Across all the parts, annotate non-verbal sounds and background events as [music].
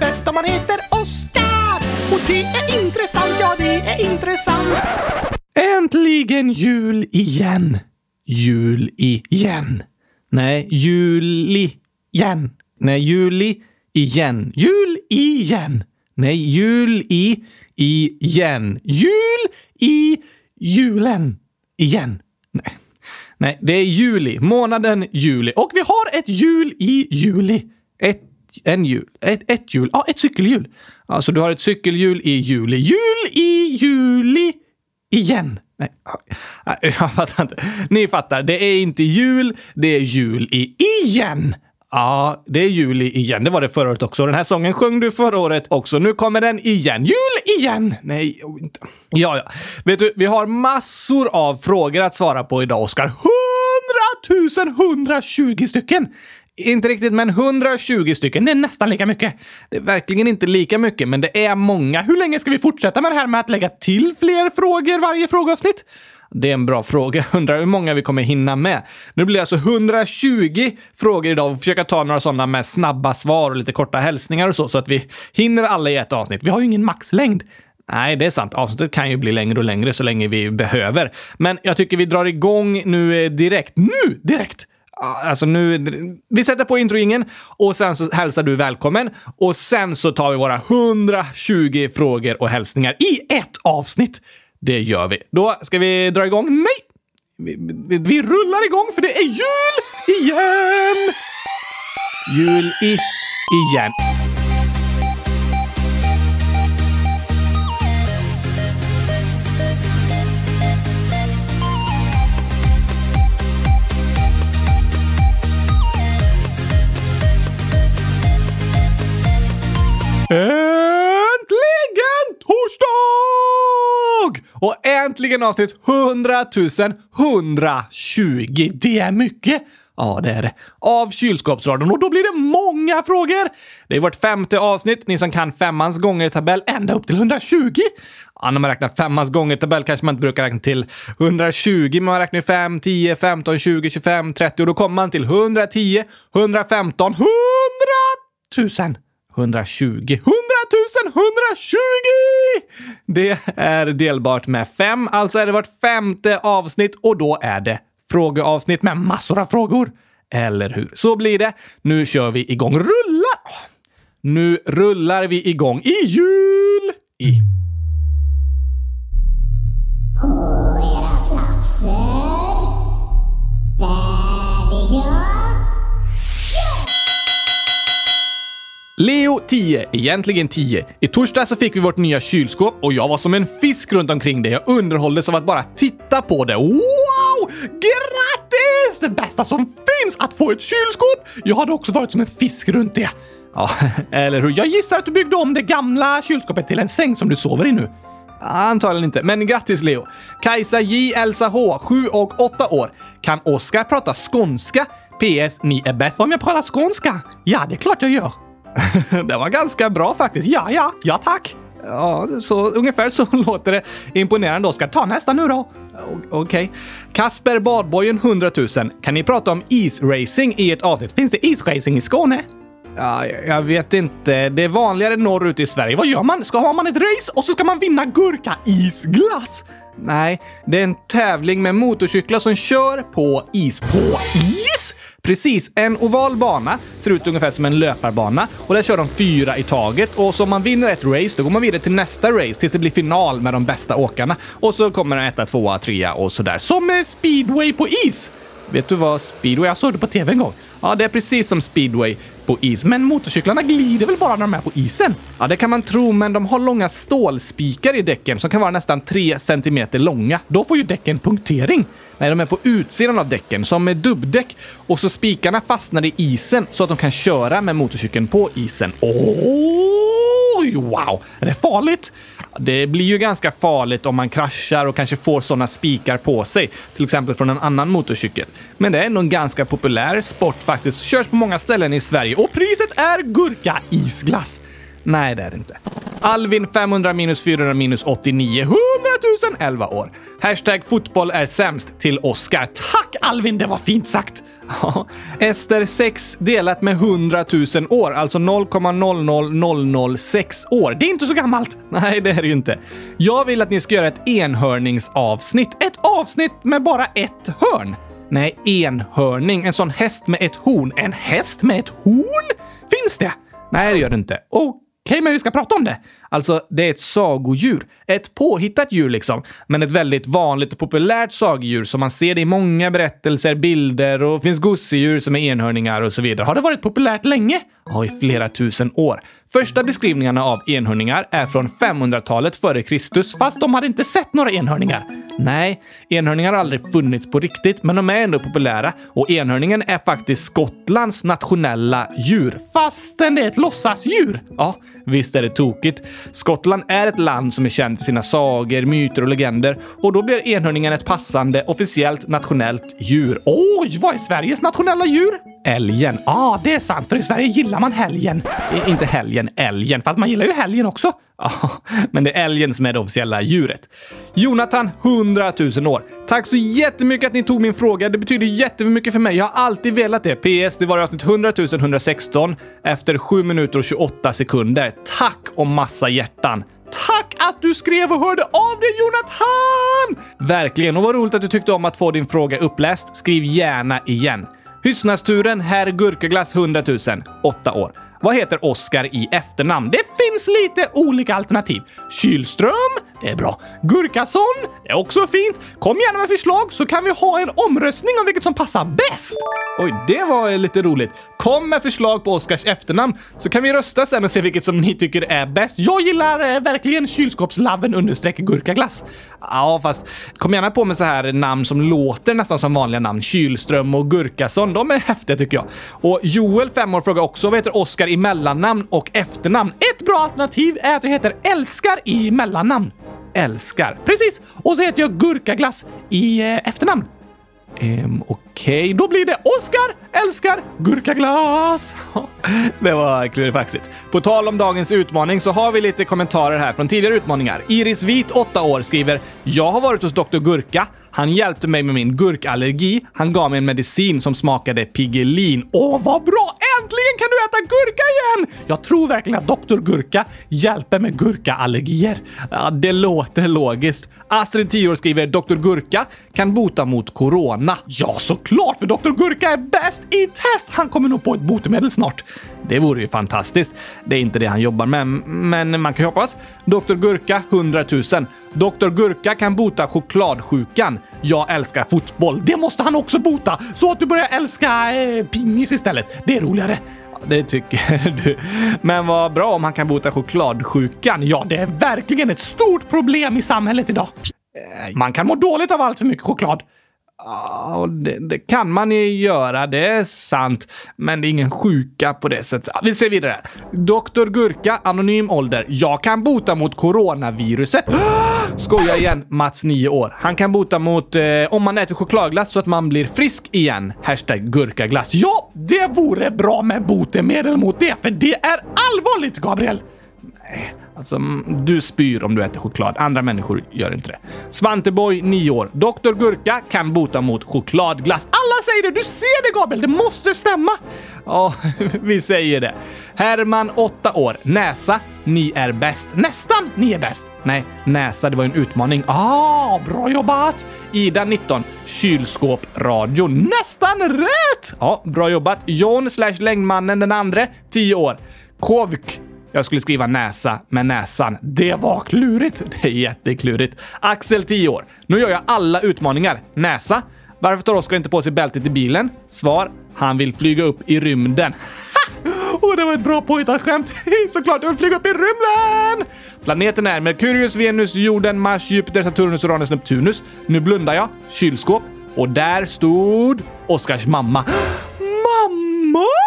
bäst om man heter Oskar. Och det är intressant, ja det är intressant. Äntligen jul igen. Jul igen. Nej, juli igen. Nej, juli igen. Jul igen. Nej, jul i igen. Jul i julen igen. Nej. Nej, det är juli. Månaden juli. Och vi har ett jul i juli. Ett, en jul. Ett, ett jul. Ja, ett cykelhjul. Alltså, du har ett cykelhjul i juli. Jul i juli igen. Nej, [laughs] jag fattar inte. Ni fattar. Det är inte jul, det är jul i igen. Ja, det är jul igen. Det var det förra året också. Den här sången sjöng du förra året också. Nu kommer den igen. Jul igen! Nej, oh, inte. Ja, ja. Vet du, vi har massor av frågor att svara på idag, Oskar. 100 120 stycken! Inte riktigt, men 120 stycken. Det är nästan lika mycket. Det är verkligen inte lika mycket, men det är många. Hur länge ska vi fortsätta med det här med att lägga till fler frågor varje frågeavsnitt? Det är en bra fråga. [laughs] Undrar hur många vi kommer hinna med. Nu blir det alltså 120 frågor idag och försöka ta några sådana med snabba svar och lite korta hälsningar och så, så att vi hinner alla i ett avsnitt. Vi har ju ingen maxlängd. Nej, det är sant. Avsnittet kan ju bli längre och längre så länge vi behöver. Men jag tycker vi drar igång nu eh, direkt. Nu direkt! Alltså nu, vi sätter på introingen och sen så hälsar du välkommen och sen så tar vi våra 120 frågor och hälsningar i ett avsnitt. Det gör vi. Då ska vi dra igång. Nej! Vi, vi, vi rullar igång för det är jul igen! Jul i igen. Äntligen torsdag! Och äntligen avsnitt 100 120. Det är mycket. Ja, det är det. Av kylskåpsradion. Och då blir det många frågor. Det är vårt femte avsnitt. Ni som kan femmans gånger-tabell ända upp till 120. Ja, när man räknar femmans gånger-tabell kanske man inte brukar räkna till 120, men man räknar 5, 10, 15, 20, 25, 30 och då kommer man till 110, 115, 100 000. 120. 100 000 120! Det är delbart med fem, alltså är det vårt femte avsnitt och då är det frågeavsnitt med massor av frågor. Eller hur? Så blir det. Nu kör vi igång. Rulla! Nu rullar vi igång i jul! I... 10, egentligen 10. I torsdag så fick vi vårt nya kylskåp och jag var som en fisk runt omkring det. Jag underhålldes av att bara titta på det. Wow! Grattis! Det bästa som finns! Att få ett kylskåp! Jag hade också varit som en fisk runt det. Ja, [laughs] eller hur? Jag gissar att du byggde om det gamla kylskåpet till en säng som du sover i nu. Antagligen inte, men grattis Leo! Kajsa J, Elsa H, 7 och 8 år. Kan Oskar prata skånska? PS. Ni är bäst om jag pratar skånska. Ja, det är klart jag gör. [laughs] det var ganska bra faktiskt. Ja, ja, ja tack. Ja, så ungefär så [laughs] låter det imponerande. Oskar, ta nästa nu då. Okej. Okej. Kasper Badbojen 100 000. Kan ni prata om isracing i ett avsnitt? Finns det isracing i Skåne? Ja, jag- vet inte. Det är vanligare norrut i Sverige. Vad gör man? Ska ha man ett race och så ska man vinna gurka-isglass? Nej, det är en tävling med motorcyklar som kör på is. På is? Precis, en oval bana ser ut ungefär som en löparbana och där kör de fyra i taget och så om man vinner ett race då går man vidare till nästa race tills det blir final med de bästa åkarna och så kommer en etta, tvåa, trea och sådär. Som med speedway på is! Vet du vad speedway? Jag såg det på tv en gång. Ja, det är precis som speedway på is. Men motorcyklarna glider väl bara när de är på isen? Ja, det kan man tro, men de har långa stålspikar i däcken som kan vara nästan 3 centimeter långa. Då får ju däcken punktering. Nej, de är på utsidan av däcken, som med dubbdäck. Och så spikarna fastnar i isen så att de kan köra med motorcykeln på isen. Oj, wow! Är det farligt? Det blir ju ganska farligt om man kraschar och kanske får sådana spikar på sig, till exempel från en annan motorcykel. Men det är ändå en ganska populär sport faktiskt. Körs på många ställen i Sverige och priset är gurka-isglass. Nej, det är det inte. Alvin 500 minus 400 minus 89. 100 000 11 år. Hashtag fotboll är sämst till Oscar. Tack Alvin, det var fint sagt! Ja. Ester 6 delat med 100 000 år, alltså 0,00006 år. Det är inte så gammalt. Nej, det är det ju inte. Jag vill att ni ska göra ett enhörningsavsnitt. Ett avsnitt med bara ett hörn. Nej, enhörning. En sån häst med ett horn. En häst med ett horn? Finns det? Nej, det gör det inte. Okej, okay, men vi ska prata om det. Alltså, det är ett sagodjur. Ett påhittat djur liksom, men ett väldigt vanligt och populärt sagodjur som man ser det i många berättelser, bilder och finns gosedjur som är enhörningar och så vidare. Har det varit populärt länge? Ja, i flera tusen år. Första beskrivningarna av enhörningar är från 500-talet före Kristus, fast de hade inte sett några enhörningar. Nej, enhörningar har aldrig funnits på riktigt, men de är ändå populära och enhörningen är faktiskt Skottlands nationella djur, fastän det är ett låtsasdjur. Ja, visst är det tokigt. Skottland är ett land som är känt för sina sagor, myter och legender och då blir enhörningen ett passande officiellt nationellt djur. Oj, vad är Sveriges nationella djur? Älgen. Ja, ah, det är sant, för i Sverige gillar man helgen. I, inte helgen, älgen. Fast man gillar ju helgen också. Ja, [laughs] men det är älgen som är det officiella djuret. Jonathan, 100 000 år. Tack så jättemycket att ni tog min fråga. Det betyder jättemycket för mig. Jag har alltid velat det. PS, det var i avsnitt 100 116 efter 7 minuter och 28 sekunder. Tack och massa hjärtan. Tack att du skrev och hörde av dig Jonathan! Verkligen, och vad roligt att du tyckte om att få din fråga uppläst. Skriv gärna igen. Hyssnasturen Herr Gurkaglass 100 000, 8 år. Vad heter Oskar i efternamn? Det finns lite olika alternativ. Kylström, det är bra. Gurkason, är också fint. Kom gärna med förslag så kan vi ha en omröstning om vilket som passar bäst. Oj, det var lite roligt. Kom med förslag på Oscars efternamn så kan vi rösta sen och se vilket som ni tycker är bäst. Jag gillar eh, verkligen kylskåpslaven understreck gurkaglass. Ja, fast kom gärna på med så här namn som låter nästan som vanliga namn. Kylström och Gurkason, de är häftiga tycker jag. Och Joel, 5 år, frågar också vad heter Oscar i mellannamn och efternamn? Ett bra alternativ är att det heter Älskar i mellannamn. Älskar. Precis! Och så heter jag Gurkaglass i eh, efternamn. Um, Okej, okay. då blir det Oskar älskar gurkaglass. [laughs] det var klurifaxigt. På tal om dagens utmaning så har vi lite kommentarer här från tidigare utmaningar. Iris Vit, 8 år, skriver “Jag har varit hos Dr. Gurka. Han hjälpte mig med min gurkallergi. Han gav mig en medicin som smakade Piggelin. Åh, vad bra! Äntligen kan du äta gurka igen! Jag tror verkligen att Dr. Gurka hjälper med gurkaallergier. Ja, det låter logiskt. Astrid, 10 år, skriver “Dr. Gurka kan bota mot corona”. Ja, såklart! För Dr. Gurka är bäst i test! Han kommer nog på ett botemedel snart. Det vore ju fantastiskt. Det är inte det han jobbar med, men man kan ju hoppas. Dr. Gurka, 100 000. Dr. Gurka kan bota chokladsjukan. Jag älskar fotboll. Det måste han också bota! Så att du börjar älska eh, pingis istället. Det är roligare. Det tycker [laughs] du. Men vad bra om han kan bota chokladsjukan. Ja, det är verkligen ett stort problem i samhället idag. Man kan må dåligt av allt för mycket choklad. Ja, det, det, kan man ju göra, det är sant. Men det är ingen sjuka på det sättet. Vi ser vidare. Doktor Gurka, anonym ålder. Jag kan bota mot coronaviruset. [gasps] Skoja igen. Mats, 9 år. Han kan bota mot eh, om man äter chokladglass så att man blir frisk igen. Hashtag gurkaglass. Ja, det vore bra med botemedel mot det, för det är allvarligt, Gabriel! Nej, Alltså, mm, du spyr om du äter choklad. Andra människor gör inte det. Svanteboy, 9 år. Doktor Gurka kan bota mot chokladglass. Alla säger det! Du ser det Gabriel! Det måste stämma! Ja, [laughs] vi säger det. Herman, 8 år. Näsa, ni är bäst. Nästan ni är bäst. Nej, näsa, det var ju en utmaning. Ah, bra jobbat! Ida, 19. Kylskåp, radio. Nästan rätt! Ja, bra jobbat. John slash längdmannen den andra, 10 år. Kovk, jag skulle skriva näsa med näsan. Det var klurigt. [laughs] Det är jätteklurigt. Axel, 10 år. Nu gör jag alla utmaningar. Näsa. Varför tar Oskar inte på sig bältet i bilen? Svar. Han vill flyga upp i rymden. Ha! Oh, det var ett bra påhittat skämt. [laughs] Såklart, jag vill flyga upp i rymden! Planeten är Merkurius, Venus, Jorden, Mars, Jupiter, Saturnus, Uranus, Neptunus. Nu blundar jag. Kylskåp. Och där stod Oskars mamma. [gasps] Mamma!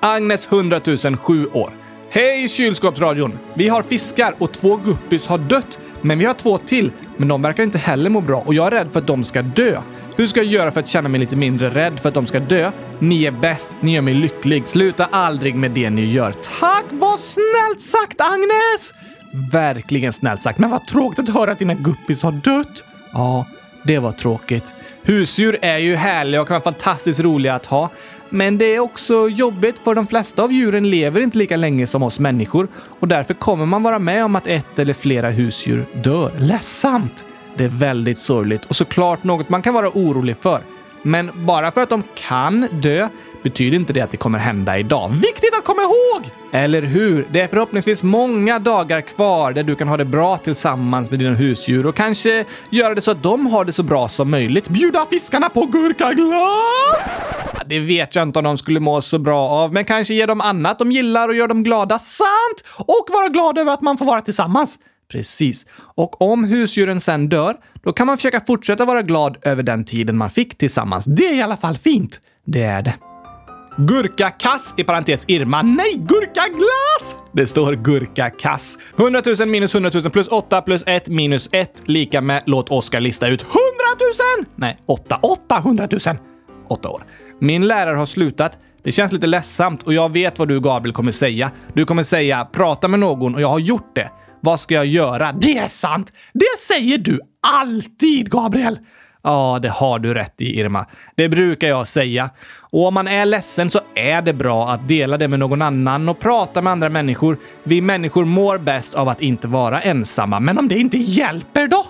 Agnes 100 000 7 år. Hej kylskåpsradion! Vi har fiskar och två guppys har dött, men vi har två till. Men de verkar inte heller må bra och jag är rädd för att de ska dö. Hur ska jag göra för att känna mig lite mindre rädd för att de ska dö? Ni är bäst, ni gör mig lycklig. Sluta aldrig med det ni gör. Tack, vad snällt sagt Agnes! Verkligen snällt sagt, men vad tråkigt att höra att dina guppis har dött. Ja, det var tråkigt. Husdjur är ju härliga och kan vara fantastiskt roliga att ha. Men det är också jobbigt för de flesta av djuren lever inte lika länge som oss människor och därför kommer man vara med om att ett eller flera husdjur dör. Ledsamt! Det är väldigt sorgligt och såklart något man kan vara orolig för. Men bara för att de kan dö betyder inte det att det kommer hända idag. Viktigt att komma ihåg! Eller hur? Det är förhoppningsvis många dagar kvar där du kan ha det bra tillsammans med dina husdjur och kanske göra det så att de har det så bra som möjligt. Bjuda fiskarna på gurkaglass! Det vet jag inte om de skulle må så bra av, men kanske ge dem annat de gillar och gör dem glada. Sant! Och vara glad över att man får vara tillsammans. Precis. Och om husdjuren sen dör, då kan man försöka fortsätta vara glad över den tiden man fick tillsammans. Det är i alla fall fint. Det är det. Gurkakass i parentes Irma. Nej, gurkaglass! Det står gurkakass. 100 000 minus 100 000 plus 8 plus 1 minus 1 lika med låt Oskar lista ut 100 000! Nej, 8. 800 000. 8 år. Min lärare har slutat. Det känns lite ledsamt och jag vet vad du Gabriel kommer säga. Du kommer säga prata med någon och jag har gjort det. Vad ska jag göra? Det är sant! Det säger du alltid, Gabriel! Ja, det har du rätt i, Irma. Det brukar jag säga. Och om man är ledsen så är det bra att dela det med någon annan och prata med andra människor. Vi människor mår bäst av att inte vara ensamma. Men om det inte hjälper då?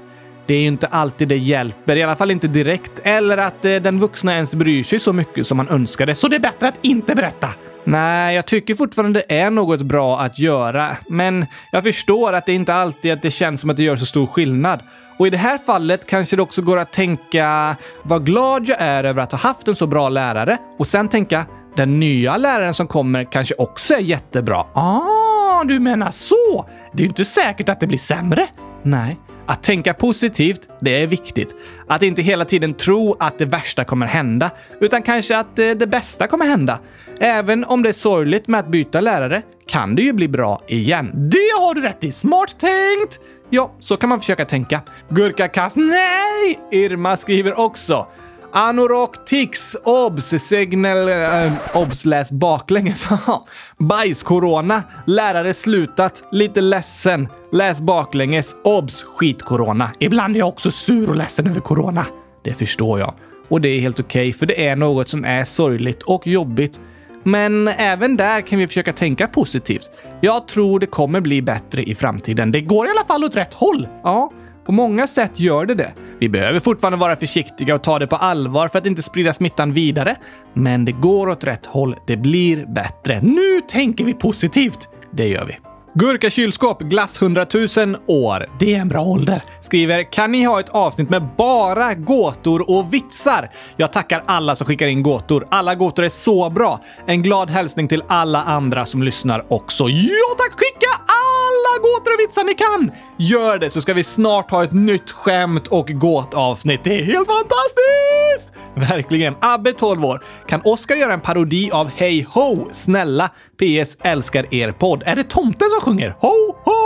Det är ju inte alltid det hjälper, i alla fall inte direkt, eller att eh, den vuxna ens bryr sig så mycket som man önskade, så det är bättre att inte berätta. Nej, jag tycker fortfarande det är något bra att göra, men jag förstår att det inte alltid att det känns som att det gör så stor skillnad. Och i det här fallet kanske det också går att tänka vad glad jag är över att ha haft en så bra lärare och sen tänka den nya läraren som kommer kanske också är jättebra. Ah, du menar så? Det är ju inte säkert att det blir sämre. Nej, att tänka positivt, det är viktigt. Att inte hela tiden tro att det värsta kommer hända, utan kanske att eh, det bästa kommer hända. Även om det är sorgligt med att byta lärare kan det ju bli bra igen. Det har du rätt i! Smart tänkt! Ja, så kan man försöka tänka. Gurkakast, nej! Irma skriver också. Anorak Tix Obs Signal äh, Obs läs baklänges. [laughs] Bajs-corona. Lärare slutat. Lite ledsen. Läs baklänges. Obs skit-corona. Ibland är jag också sur och ledsen över corona. Det förstår jag. Och det är helt okej, okay, för det är något som är sorgligt och jobbigt. Men även där kan vi försöka tänka positivt. Jag tror det kommer bli bättre i framtiden. Det går i alla fall åt rätt håll. Ja, på många sätt gör det det. Vi behöver fortfarande vara försiktiga och ta det på allvar för att inte sprida smittan vidare. Men det går åt rätt håll. Det blir bättre. Nu tänker vi positivt. Det gör vi. Gurka kylskåp, glass 100 000 år. Det är en bra ålder. Skriver “Kan ni ha ett avsnitt med bara gåtor och vitsar? Jag tackar alla som skickar in gåtor. Alla gåtor är så bra. En glad hälsning till alla andra som lyssnar också. Ja tack! Skicka alla gåtor och vitsar ni kan! Gör det så ska vi snart ha ett nytt skämt och gåtavsnitt. Det är helt fantastiskt! Verkligen. Abbe 12 år. Kan Oskar göra en parodi av Hey Ho? Snälla. PS. Älskar er podd. Är det tomten som sjunger Ho Ho?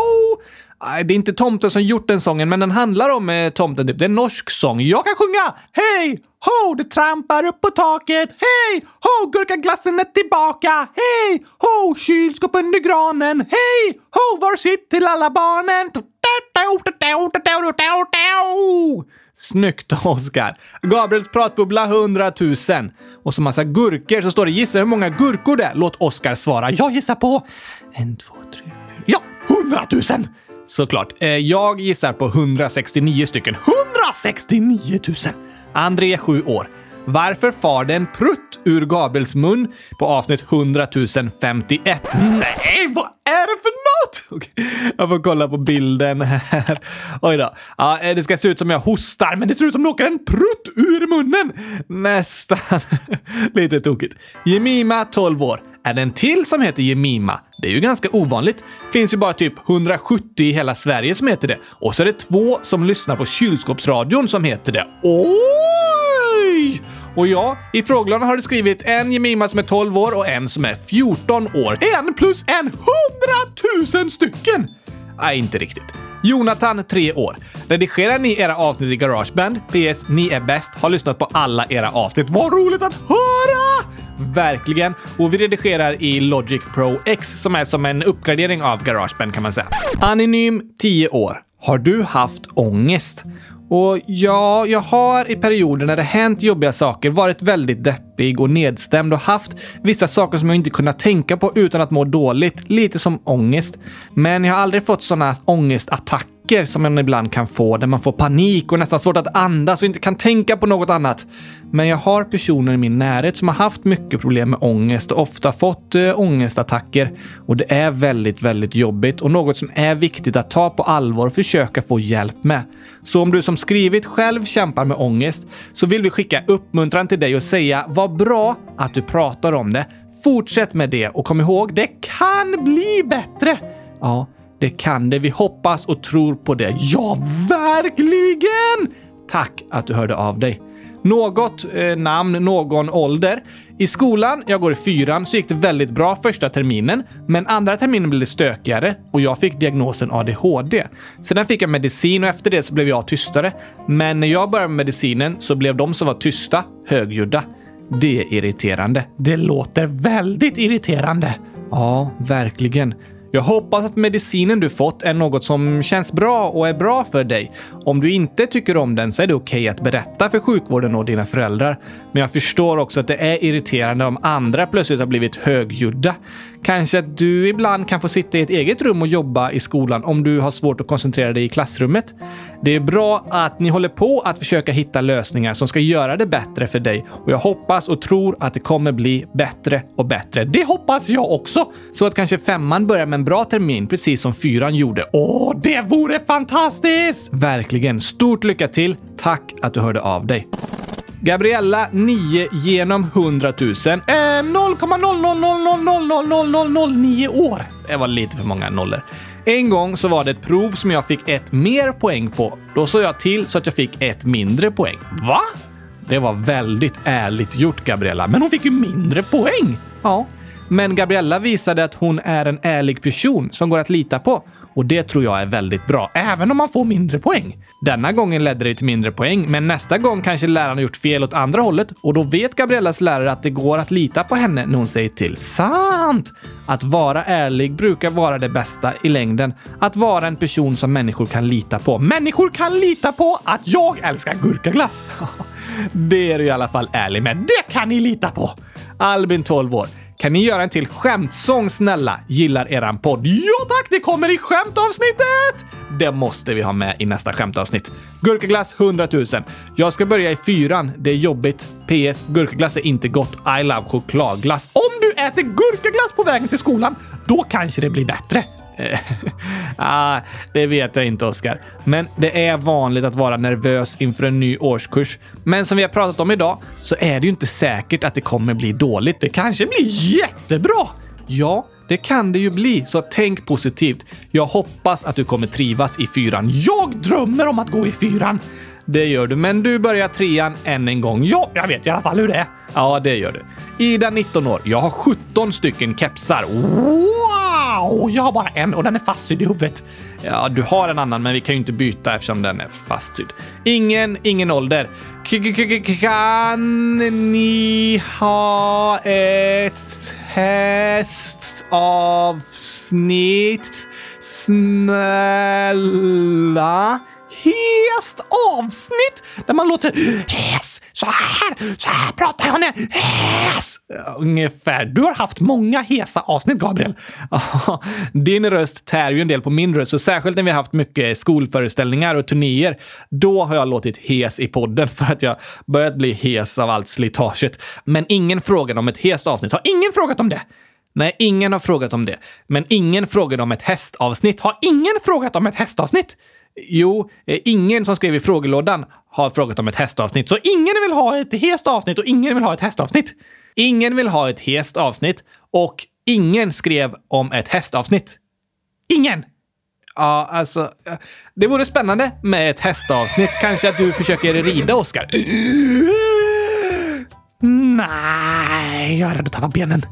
Nej, det är inte tomten som gjort den sången, men den handlar om eh, tomten. Typ. Det är en norsk sång. Jag kan sjunga! Hej! Ho! Det trampar upp på taket. Hej! Ho! Gurkaglassen är tillbaka. Hej! Ho! Kylskåp under granen. Hej! Ho! Var sitt till alla barnen? Snyggt, Oskar! Gabriels pratbubbla 100 000. Och så massa gurkor så står det gissa hur många gurkor det är. Låt Oskar svara. Jag gissar på en, två, tre, fyra. Ja, 100 000! Såklart. Eh, jag gissar på 169 stycken. 169 000! André, 7 år. Varför far det en prutt ur Gabriels mun på avsnitt 100 051? Nej, vad är det för något? [laughs] Okej, jag får kolla på bilden här. [laughs] Oj då. Ja, eh, det ska se ut som jag hostar, men det ser ut som det åker en prutt ur munnen. Nästan. [laughs] Lite tokigt. Jemima, 12 år. Är det en till som heter Jemima? Det är ju ganska ovanligt. Finns ju bara typ 170 i hela Sverige som heter det. Och så är det två som lyssnar på kylskåpsradion som heter det. Oj! Och ja, i frågelådan har du skrivit en Jemima som är 12 år och en som är 14 år. En plus en hundratusen stycken! Nej, inte riktigt. Jonathan, 3 år. Redigerar ni era avsnitt i Garageband? PS. Ni är bäst. Har lyssnat på alla era avsnitt. Vad roligt att höra! Verkligen. Och vi redigerar i Logic Pro X som är som en uppgradering av Garageband kan man säga. Anonym, 10 år. Har du haft ångest? Och ja, jag har i perioder när det hänt jobbiga saker varit väldigt deppig och nedstämd och haft vissa saker som jag inte kunnat tänka på utan att må dåligt. Lite som ångest. Men jag har aldrig fått sådana ångestattacker som man ibland kan få där man får panik och nästan svårt att andas och inte kan tänka på något annat. Men jag har personer i min närhet som har haft mycket problem med ångest och ofta fått eh, ångestattacker. Och det är väldigt, väldigt jobbigt och något som är viktigt att ta på allvar och försöka få hjälp med. Så om du som skrivit själv kämpar med ångest så vill vi skicka uppmuntran till dig och säga vad bra att du pratar om det. Fortsätt med det och kom ihåg, det kan bli bättre. Ja, det kan det. Vi hoppas och tror på det. Ja, verkligen! Tack att du hörde av dig. Något eh, namn, någon ålder. I skolan, jag går i fyran, så gick det väldigt bra första terminen, men andra terminen blev det stökigare och jag fick diagnosen ADHD. Sedan fick jag medicin och efter det så blev jag tystare. Men när jag började med medicinen så blev de som var tysta högljudda. Det är irriterande. Det låter väldigt irriterande. Ja, verkligen. Jag hoppas att medicinen du fått är något som känns bra och är bra för dig. Om du inte tycker om den så är det okej okay att berätta för sjukvården och dina föräldrar. Men jag förstår också att det är irriterande om andra plötsligt har blivit högljudda. Kanske att du ibland kan få sitta i ett eget rum och jobba i skolan om du har svårt att koncentrera dig i klassrummet. Det är bra att ni håller på att försöka hitta lösningar som ska göra det bättre för dig och jag hoppas och tror att det kommer bli bättre och bättre. Det hoppas jag också! Så att kanske femman börjar med en bra termin, precis som fyran gjorde. Åh, det vore fantastiskt! Verkligen. Stort lycka till. Tack att du hörde av dig. Gabriella 9 genom 100 000. Eh, 0,000000009 år. Det var lite för många nollor. En gång så var det ett prov som jag fick ett mer poäng på. Då såg jag till så att jag fick ett mindre poäng. Va? Det var väldigt ärligt gjort, Gabriella. Men hon fick ju mindre poäng. Ja. Men Gabriella visade att hon är en ärlig person som går att lita på. Och det tror jag är väldigt bra, även om man får mindre poäng. Denna gången ledde det till mindre poäng, men nästa gång kanske läraren har gjort fel åt andra hållet och då vet Gabriellas lärare att det går att lita på henne när hon säger till. Sant! Att vara ärlig brukar vara det bästa i längden. Att vara en person som människor kan lita på. Människor kan lita på att jag älskar gurkaglass! [laughs] det är du i alla fall ärlig med. Det kan ni lita på! Albin, 12 år. Kan ni göra en till skämtsång snälla? Gillar eran podd? Ja tack, det kommer i skämtavsnittet! Det måste vi ha med i nästa skämtavsnitt. Gurkaglass 100 000. Jag ska börja i fyran. Det är jobbigt. PS. Gurkaglass är inte gott. I love chokladglass. Om du äter gurkaglass på vägen till skolan, då kanske det blir bättre. Eh, [laughs] ah, det vet jag inte, Oskar. Men det är vanligt att vara nervös inför en ny årskurs. Men som vi har pratat om idag så är det ju inte säkert att det kommer bli dåligt. Det kanske blir jättebra! Ja, det kan det ju bli, så tänk positivt. Jag hoppas att du kommer trivas i fyran. Jag drömmer om att gå i fyran! Det gör du, men du börjar trean än en gång. Ja, jag vet i alla fall hur det är. Ja, det gör du. Ida, 19 år. Jag har 17 stycken kepsar. Wow! Jag har bara en och den är fastsydd i huvudet. Ja, du har en annan, men vi kan ju inte byta eftersom den är fastsydd. Ingen, ingen ålder. Kan ni ha ett hästavsnitt? Snälla? Hest avsnitt där man låter hes. Så här, så här pratar jag när hes. Ungefär. Du har haft många hesa avsnitt, Gabriel. [laughs] Din röst tär ju en del på min röst, så särskilt när vi har haft mycket skolföreställningar och turnéer. Då har jag låtit hes i podden för att jag börjat bli hes av allt slitaget. Men ingen frågade om ett hest avsnitt. Har ingen frågat om det? Nej, ingen har frågat om det. Men ingen frågade om ett hästavsnitt. Har ingen frågat om ett hästavsnitt? Jo, eh, ingen som skrev i frågelådan har frågat om ett hästavsnitt. Så ingen vill ha ett hest avsnitt och ingen vill ha ett hästavsnitt. Ingen vill ha ett hest avsnitt och ingen skrev om ett hästavsnitt. Ingen! Ja, alltså. Det vore spännande med ett hästavsnitt. Kanske att du försöker rida, Oskar? Nej, jag är rädd att tappa benen.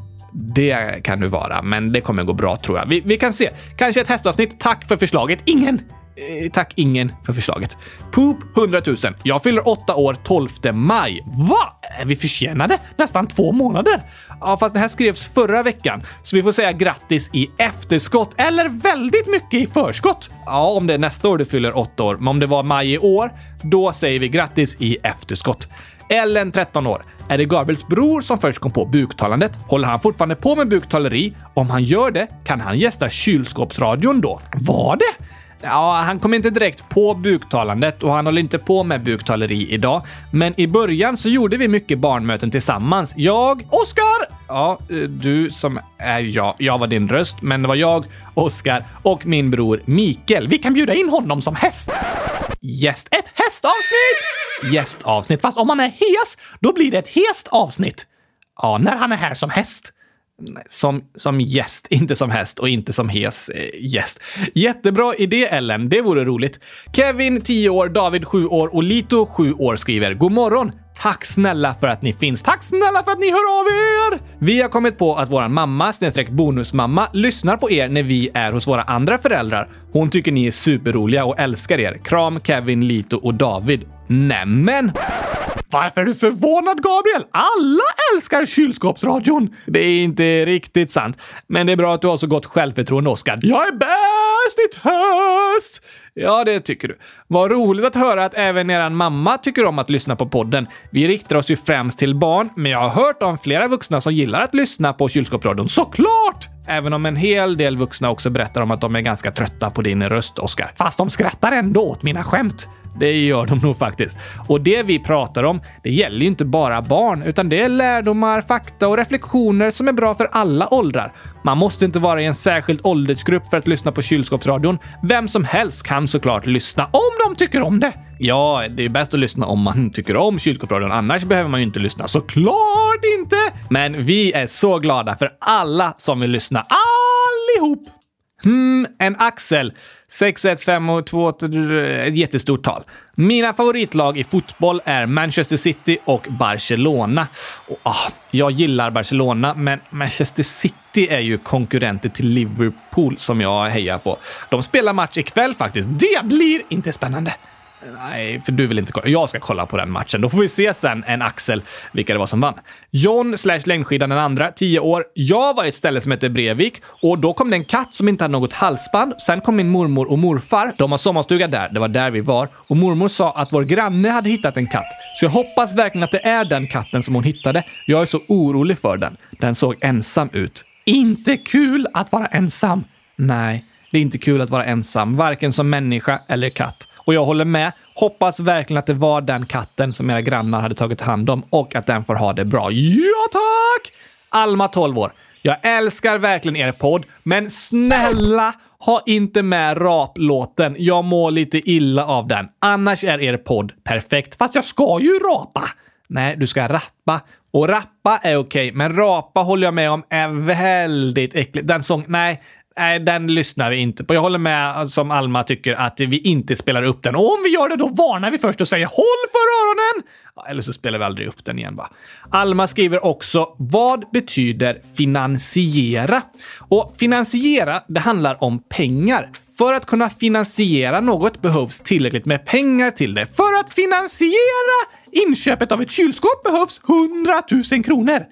Det kan du vara, men det kommer gå bra tror jag. Vi, vi kan se. Kanske ett hästavsnitt. Tack för förslaget. Ingen! Eh, tack ingen för förslaget. Poop 100 000. Jag fyller 8 år 12 maj. Va? Är vi försenade? Nästan två månader? Ja, fast det här skrevs förra veckan, så vi får säga grattis i efterskott eller väldigt mycket i förskott. Ja, om det är nästa år du fyller 8 år, men om det var maj i år, då säger vi grattis i efterskott. Ellen, 13 år. Är det Gabriels bror som först kom på buktalandet? Håller han fortfarande på med buktaleri? Om han gör det, kan han gästa kylskåpsradion då? Var det? Ja, han kom inte direkt på buktalandet och han håller inte på med buktaleri idag. Men i början så gjorde vi mycket barnmöten tillsammans. Jag, Oskar! Ja, eh, du som är jag. Jag var din röst, men det var jag, Oskar och min bror Mikael. Vi kan bjuda in honom som häst. Gäst. Ett hästavsnitt! Gästavsnitt. Fast om han är hes, då blir det ett hest avsnitt. Ja, när han är här som häst. Som, som gäst, [laughs] inte som häst och inte som hes eh, gäst. Jättebra idé Ellen, det vore roligt. Kevin, 10 år, David, 7 år och Lito, 7 år skriver God morgon! Tack snälla för att ni finns. Tack snälla för att ni hör av er! Vi har kommit på att vår mamma, snedstreck bonusmamma, lyssnar på er när vi är hos våra andra föräldrar. Hon tycker ni är superroliga och älskar er. Kram Kevin, Lito och David. Nämen! Varför är du förvånad, Gabriel? Alla älskar kylskåpsradion! Det är inte riktigt sant, men det är bra att du har så gott självförtroende, Oskar. Jag är bäst i test! Ja, det tycker du. Vad roligt att höra att även er mamma tycker om att lyssna på podden. Vi riktar oss ju främst till barn, men jag har hört om flera vuxna som gillar att lyssna på kylskåpsradion. Såklart! Även om en hel del vuxna också berättar om att de är ganska trötta på din röst, Oskar. Fast de skrattar ändå åt mina skämt. Det gör de nog faktiskt. Och det vi pratar om, det gäller ju inte bara barn, utan det är lärdomar, fakta och reflektioner som är bra för alla åldrar. Man måste inte vara i en särskild åldersgrupp för att lyssna på kylskåpsradion. Vem som helst kan såklart lyssna om de tycker om det. Ja, det är bäst att lyssna om man tycker om kylskåpsradion. Annars behöver man ju inte lyssna. Såklart inte! Men vi är så glada för alla som vill lyssna. Allihop! Hmm, en axel. 6, 1, 5 och 2, ett jättestort tal. Mina favoritlag i fotboll är Manchester City och Barcelona. Och, ah, jag gillar Barcelona, men Manchester City är ju konkurrenter till Liverpool som jag hejar på. De spelar match ikväll faktiskt. Det blir inte spännande. Nej, för du vill inte kolla. Jag ska kolla på den matchen. Då får vi se sen, en Axel, vilka det var som vann. John slash längdskidan den andra, 10 år. Jag var i ett ställe som hette Brevik och då kom det en katt som inte hade något halsband. Sen kom min mormor och morfar. De har sommarstuga där. Det var där vi var. Och mormor sa att vår granne hade hittat en katt. Så jag hoppas verkligen att det är den katten som hon hittade. Jag är så orolig för den. Den såg ensam ut. Inte kul att vara ensam. Nej, det är inte kul att vara ensam, varken som människa eller katt. Och jag håller med. Hoppas verkligen att det var den katten som era grannar hade tagit hand om och att den får ha det bra. Ja, tack! Alma, 12 år. Jag älskar verkligen er podd, men snälla ha inte med raplåten. Jag mår lite illa av den. Annars är er podd perfekt. Fast jag ska ju rapa! Nej, du ska rappa. Och rappa är okej, men rapa håller jag med om är väldigt äckligt. Den sång... Nej, Nej, den lyssnar vi inte på. Jag håller med alltså, som Alma tycker att vi inte spelar upp den. Och om vi gör det, då varnar vi först och säger håll för öronen! Eller så spelar vi aldrig upp den igen va. Alma skriver också, vad betyder finansiera? Och finansiera, det handlar om pengar. För att kunna finansiera något behövs tillräckligt med pengar till det. För att finansiera inköpet av ett kylskåp behövs 100 000 kronor.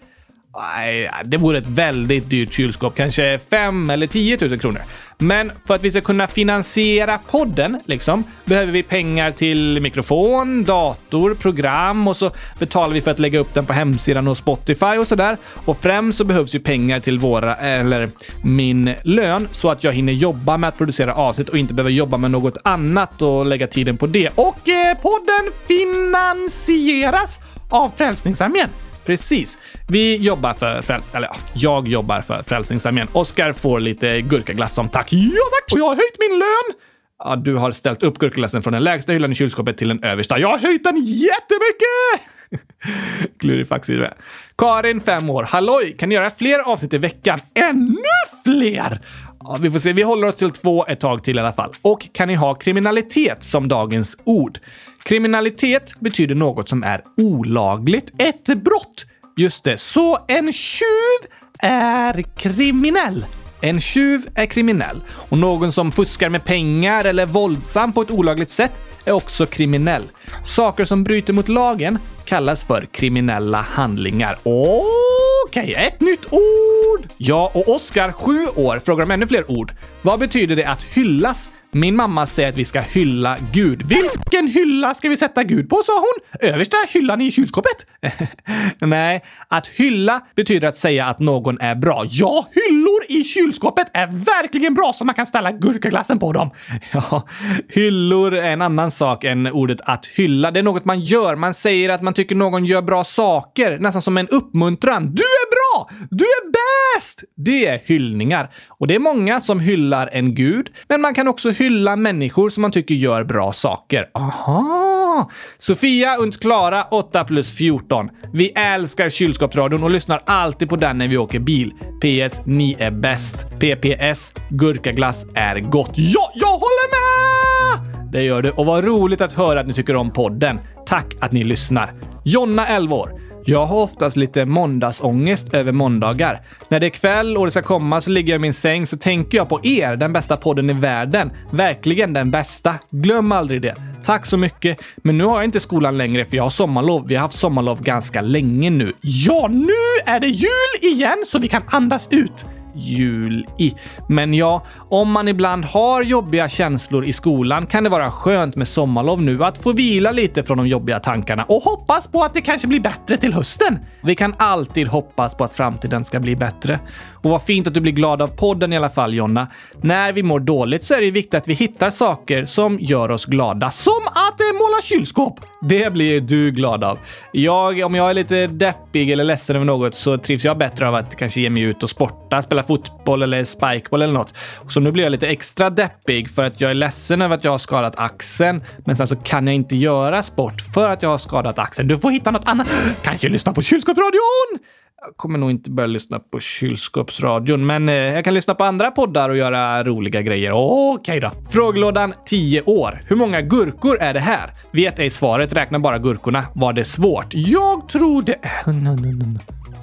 Nej, det vore ett väldigt dyrt kylskåp. Kanske 5 eller 10 000 kronor. Men för att vi ska kunna finansiera podden, liksom, behöver vi pengar till mikrofon, dator, program och så betalar vi för att lägga upp den på hemsidan och Spotify och sådär. Och främst så behövs ju pengar till våra, eller min lön, så att jag hinner jobba med att producera avsnitt och inte behöver jobba med något annat och lägga tiden på det. Och eh, podden finansieras av Frälsningsarmén. Precis. Vi jobbar för, fräl eller ja, jag jobbar för Frälsningsarmén. Oskar får lite gurkaglass som tack. Ja tack! Och jag har höjt min lön! Ja, du har ställt upp gurkaglassen från den lägsta hyllan i kylskåpet till den översta. Jag har höjt den jättemycket! [laughs] Klurifax i det. Karin, 5 år. Halloj! Kan ni göra fler avsnitt i veckan? Ännu fler! Ja, vi får se. Vi håller oss till två ett tag till i alla fall. Och kan ni ha kriminalitet som dagens ord? Kriminalitet betyder något som är olagligt. Ett brott. Just det, så en tjuv är kriminell. En tjuv är kriminell och någon som fuskar med pengar eller är våldsam på ett olagligt sätt är också kriminell. Saker som bryter mot lagen kallas för kriminella handlingar. Okej, okay, ett nytt ord! Jag och Oskar, sju år, frågar om ännu fler ord. Vad betyder det att hyllas? Min mamma säger att vi ska hylla Gud. Vilken hylla ska vi sätta Gud på, sa hon. Översta hyllan i kylskåpet? [laughs] Nej, att hylla betyder att säga att någon är bra. Ja, hyllor i kylskåpet är verkligen bra så man kan ställa gurkaglassen på dem. [laughs] Ja, hyllor är en annan sak än ordet att hylla. Det är något man gör. Man säger att man tycker någon gör bra saker, nästan som en uppmuntran. Du är bra! Du är bäst! Det är hyllningar. Och det är många som hyllar en gud, men man kan också hylla människor som man tycker gör bra saker. Aha! Sofia und Klara 8 plus 14. Vi älskar kylskåpsradion och lyssnar alltid på den när vi åker bil. PS. Ni är bäst. PPS. Gurkaglass är gott. Ja, jag håller med! Det gör du och vad roligt att höra att ni tycker om podden. Tack att ni lyssnar. Jonna 11 år. Jag har oftast lite måndagsångest över måndagar. När det är kväll och det ska komma så ligger jag i min säng så tänker jag på er, den bästa podden i världen. Verkligen den bästa. Glöm aldrig det. Tack så mycket. Men nu har jag inte skolan längre för jag har sommarlov. Vi har haft sommarlov ganska länge nu. Ja, nu är det jul igen så vi kan andas ut jul i. Men ja, om man ibland har jobbiga känslor i skolan kan det vara skönt med sommarlov nu att få vila lite från de jobbiga tankarna och hoppas på att det kanske blir bättre till hösten. Vi kan alltid hoppas på att framtiden ska bli bättre. Och vad fint att du blir glad av podden i alla fall, Jonna. När vi mår dåligt så är det viktigt att vi hittar saker som gör oss glada. Som att måla kylskåp! Det blir du glad av. Jag, om jag är lite deppig eller ledsen över något så trivs jag bättre av att kanske ge mig ut och sporta, spela fotboll eller spikeball eller något. Så nu blir jag lite extra deppig för att jag är ledsen över att jag har skadat axeln. Men sen så kan jag inte göra sport för att jag har skadat axeln. Du får hitta något annat. Kanske lyssna på kylskåpsradion! Jag kommer nog inte börja lyssna på kylskåpsradion, men eh, jag kan lyssna på andra poddar och göra roliga grejer. Okej då. Frågelådan 10 år. Hur många gurkor är det här? Vet ej svaret, räkna bara gurkorna. Var det svårt? Jag tror det är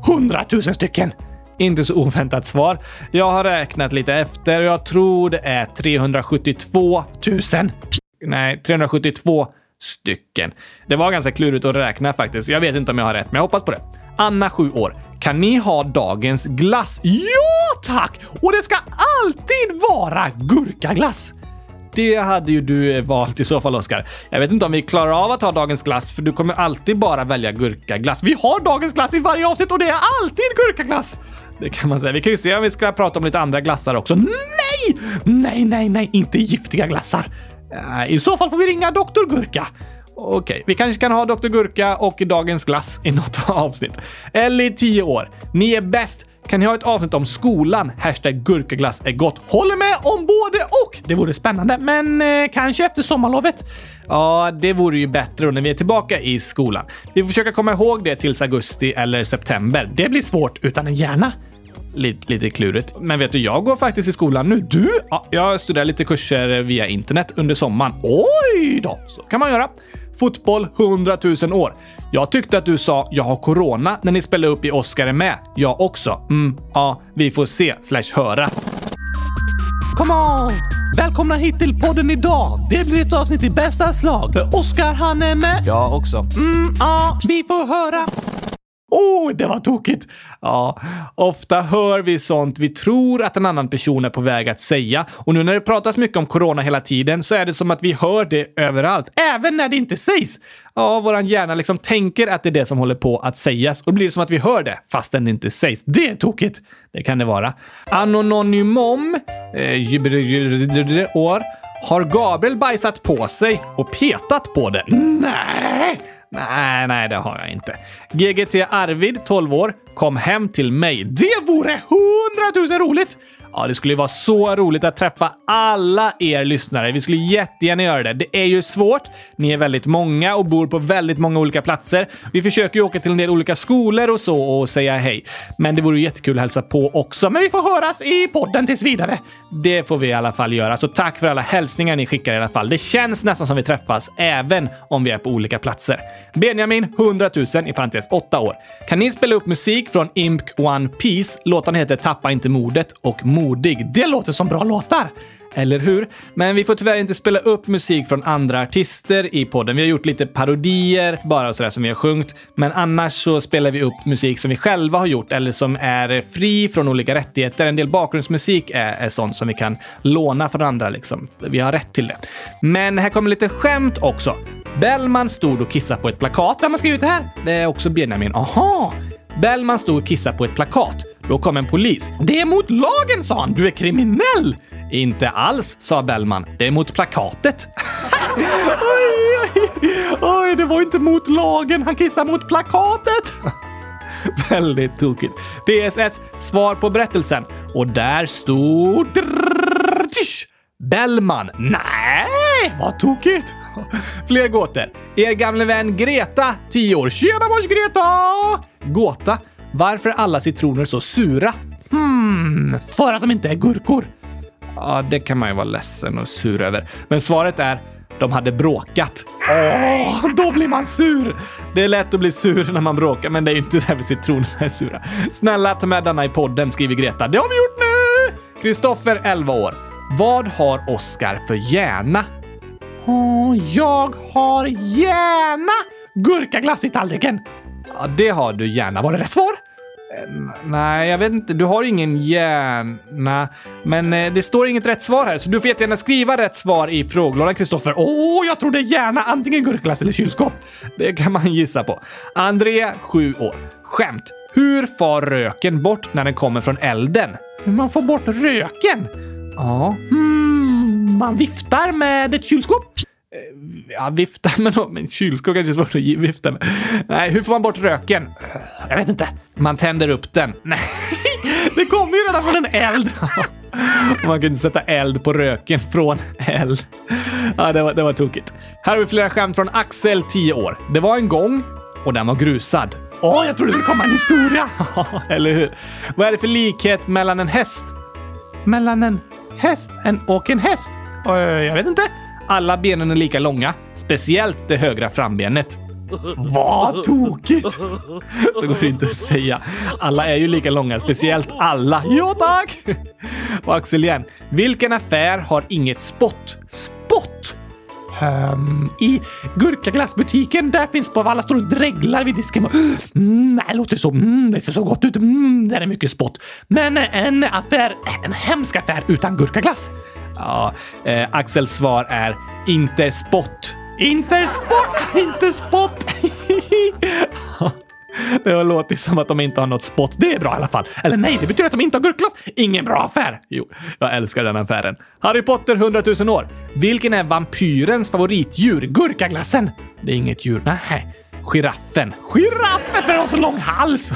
100 000 stycken. Inte så oväntat svar. Jag har räknat lite efter och jag tror det är 372 000. Nej, 372 stycken. Det var ganska klurigt att räkna faktiskt. Jag vet inte om jag har rätt, men jag hoppas på det. Anna, 7 år. Kan ni ha dagens glass? Ja, tack! Och det ska alltid vara gurkaglass! Det hade ju du eh, valt i så fall, Oskar. Jag vet inte om vi klarar av att ha dagens glass, för du kommer alltid bara välja gurkaglass. Vi har dagens glass i varje avsnitt och det är alltid gurkaglass! Det kan man säga. Vi kan ju se om vi ska prata om lite andra glassar också. Nej! Nej, nej, nej, inte giftiga glassar. Eh, I så fall får vi ringa Doktor Gurka. Okej, okay. vi kanske kan ha Dr. Gurka och dagens glass i något [laughs] avsnitt. Ellie, 10 år. Ni är bäst. Kan ni ha ett avsnitt om skolan? Hashtag gurkaglass är gott. Håller med om både och! Det vore spännande, men eh, kanske efter sommarlovet. Ja, det vore ju bättre när vi är tillbaka i skolan. Vi får försöka komma ihåg det tills augusti eller september. Det blir svårt utan en hjärna. Lite, lite klurigt. Men vet du, jag går faktiskt i skolan nu. Du? Ja, jag studerar lite kurser via internet under sommaren. Oj då! Så kan man göra. Fotboll 100 000 år. Jag tyckte att du sa “jag har corona” när ni spelade upp i Oscar är med. Jag också. Mm, ja, vi får se slash höra. Come on! Välkomna hit till podden idag. Det blir ett avsnitt i bästa slag. För Oscar han är med. Jag också. Mm, ja, vi får höra. Oh, det var tokigt! Ja, ofta hör vi sånt vi tror att en annan person är på väg att säga. Och nu när det pratas mycket om corona hela tiden så är det som att vi hör det överallt, även när det inte sägs. Ja, våran hjärna liksom tänker att det är det som håller på att sägas och då blir det som att vi hör det fastän det inte sägs. Det är tokigt. Det kan det vara. Anonymom, eh, år, har Gabriel bajsat på sig och petat på det? Nej! Nej, nej, det har jag inte. GGT Arvid, 12 år, kom hem till mig. Det vore hundratusen roligt! Ja, det skulle vara så roligt att träffa alla er lyssnare. Vi skulle jättegärna göra det. Det är ju svårt. Ni är väldigt många och bor på väldigt många olika platser. Vi försöker ju åka till en del olika skolor och så och säga hej. Men det vore jättekul att hälsa på också. Men vi får höras i podden tills vidare. Det får vi i alla fall göra. Så tack för alla hälsningar ni skickar i alla fall. Det känns nästan som vi träffas, även om vi är på olika platser. Benjamin, 100 000, i parentes 8 år. Kan ni spela upp musik från Imp One Piece? Låtarna heter Tappa inte modet och modig. Det låter som bra låtar. Eller hur? Men vi får tyvärr inte spela upp musik från andra artister i podden. Vi har gjort lite parodier, bara sådär som vi har sjungit. Men annars så spelar vi upp musik som vi själva har gjort eller som är fri från olika rättigheter. En del bakgrundsmusik är, är sånt som vi kan låna från andra. Liksom. Vi har rätt till det. Men här kommer lite skämt också. Bellman stod och kissade på ett plakat. Vem har skrivit det här? Det är också Benjamin. Aha! Bellman stod och kissade på ett plakat. Då kom en polis. Det är mot lagen, sa han. Du är kriminell! Inte alls, sa Bellman. Det är mot plakatet. [laughs] oj, oj, oj, det var inte mot lagen. Han kissade mot plakatet. [laughs] Väldigt tokigt. PSS, svar på berättelsen. Och där stod... Bellman. Nej, vad tokigt. [laughs] Fler gåtor. Er gamle vän Greta, 10 år. Tjena mors Greta! Gåta. Varför är alla citroner så sura? Hmm, för att de inte är gurkor. Ja, det kan man ju vara ledsen och sur över. Men svaret är de hade bråkat. Åh, då blir man sur! Det är lätt att bli sur när man bråkar, men det är ju inte därför citronerna är sura. Snälla ta med denna i podden, skriver Greta. Det har vi gjort nu! Kristoffer, 11 år. Vad har Oskar för hjärna? Åh, jag har gärna gurkaglass i tallriken. Ja, det har du gärna. Var det rätt svar? Nej, jag vet inte. Du har ingen hjärna. Men eh, det står inget rätt svar här, så du får jättegärna skriva rätt svar i frågelådan, Kristoffer. Åh, jag trodde gärna antingen gurkglass eller kylskåp. Det kan man gissa på. André, 7 år. Skämt. Hur far röken bort när den kommer från elden? Hur man får bort röken? Ja, hmm, man viftar med ett kylskåp. Eh, ja, vifta med något. Men kylskåp kanske är svårt att vifta med. Nej, hur får man bort röken? Jag vet inte. Man tänder upp den. Nej, [laughs] det kommer ju redan från en eld. [laughs] Man kan inte sätta eld på röken från eld. Ja, det var, det var tokigt. Här har vi flera skämt från Axel, 10 år. Det var en gång och den var grusad. Åh, jag trodde det skulle komma en historia! [laughs] Eller hur? Vad är det för likhet mellan en häst mellan en häst en, och en häst? Uh, jag vet inte. Alla benen är lika långa, speciellt det högra frambenet. Vad tokigt! Så går det inte att säga. Alla är ju lika långa, speciellt alla. Ja, tack! Och Axel igen. Vilken affär har inget spott? Spott? Um, I gurkaglassbutiken, där finns på alla står och dreglar vid disken. Mm, det låter så, mm, det ser så gott ut. Mm, där är mycket spott. Men en affär, en hemsk affär utan gurkaglass. Ja, eh, Axels svar är Intersport. Intersport, inte. [laughs] Det har låtit som att de inte har något spott. Det är bra i alla fall. Eller nej, det betyder att de inte har gurkglass. Ingen bra affär. Jo, jag älskar den affären. Harry Potter 100 000 år. Vilken är vampyrens favoritdjur? Gurkaglassen? Det är inget djur. Nej. Giraffen. Giraffen! Den har så lång hals!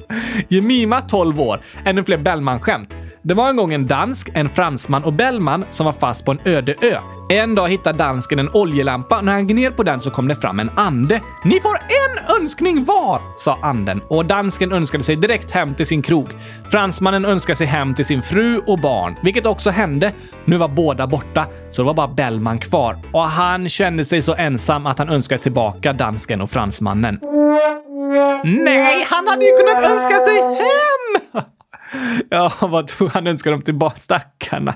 [laughs] Jemima, 12 år. Ännu fler Bellman-skämt. Det var en gång en dansk, en fransman och Bellman som var fast på en öde ö. En dag hittade dansken en oljelampa och när han gned på den så kom det fram en ande. Ni får en önskning var, sa anden och dansken önskade sig direkt hem till sin krog. Fransmannen önskade sig hem till sin fru och barn, vilket också hände. Nu var båda borta, så det var bara Bellman kvar och han kände sig så ensam att han önskade tillbaka dansken och fransmannen. Nej, han hade ju kunnat önska sig hem! [laughs] Ja, vad tog han önskar dem tillbaka? Stackarna.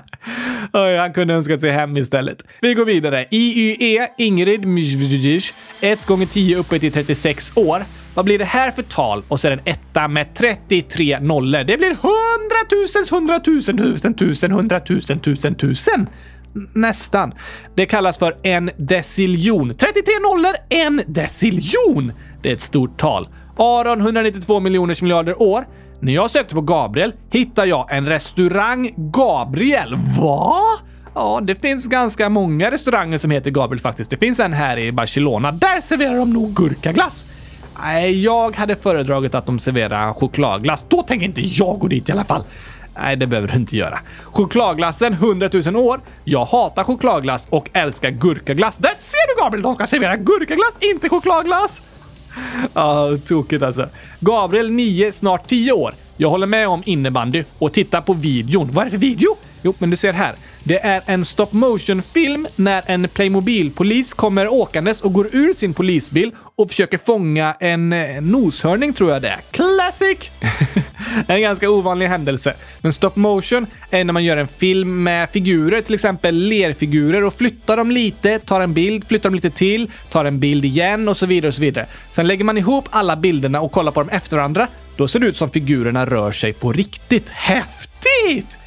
Oj, han kunde önska sig hem istället. Vi går vidare. IYE, Ingrid Mjvdjic, 1 gånger 10 uppe till 36 år. Vad blir det här för tal? Och så är det en etta med 33 nollor. Det blir 100 000, 100 000, 1000, 000, 100 000, 1000, 000. Nästan. Det kallas för en deciljon. 33 nollor, en deciljon! Det är ett stort tal. Aron 192 miljoners miljarder år. När jag sökte på Gabriel hittade jag en restaurang Gabriel. Va? Ja, det finns ganska många restauranger som heter Gabriel faktiskt. Det finns en här i Barcelona. Där serverar de nog gurkaglass. Nej, jag hade föredragit att de serverar chokladglass. Då tänker inte jag gå dit i alla fall. Nej, det behöver du inte göra. Chokladglassen 100 000 år. Jag hatar chokladglass och älskar gurkaglass. Där ser du Gabriel! De ska servera gurkaglass, inte chokladglass! Ja, tokigt alltså. Gabriel 9, snart 10 år. Jag håller med om innebandy och tittar på videon. Vad är det för video? Jo, men du ser här. Det är en stop motion-film när en Playmobil-polis kommer åkandes och går ur sin polisbil och försöker fånga en eh, noshörning tror jag det är. Classic! [laughs] en ganska ovanlig händelse. Men stop motion är när man gör en film med figurer, till exempel lerfigurer och flyttar dem lite, tar en bild, flyttar dem lite till, tar en bild igen och så vidare och så vidare. Sen lägger man ihop alla bilderna och kollar på dem efter varandra. Då ser det ut som figurerna rör sig på riktigt. Häftigt!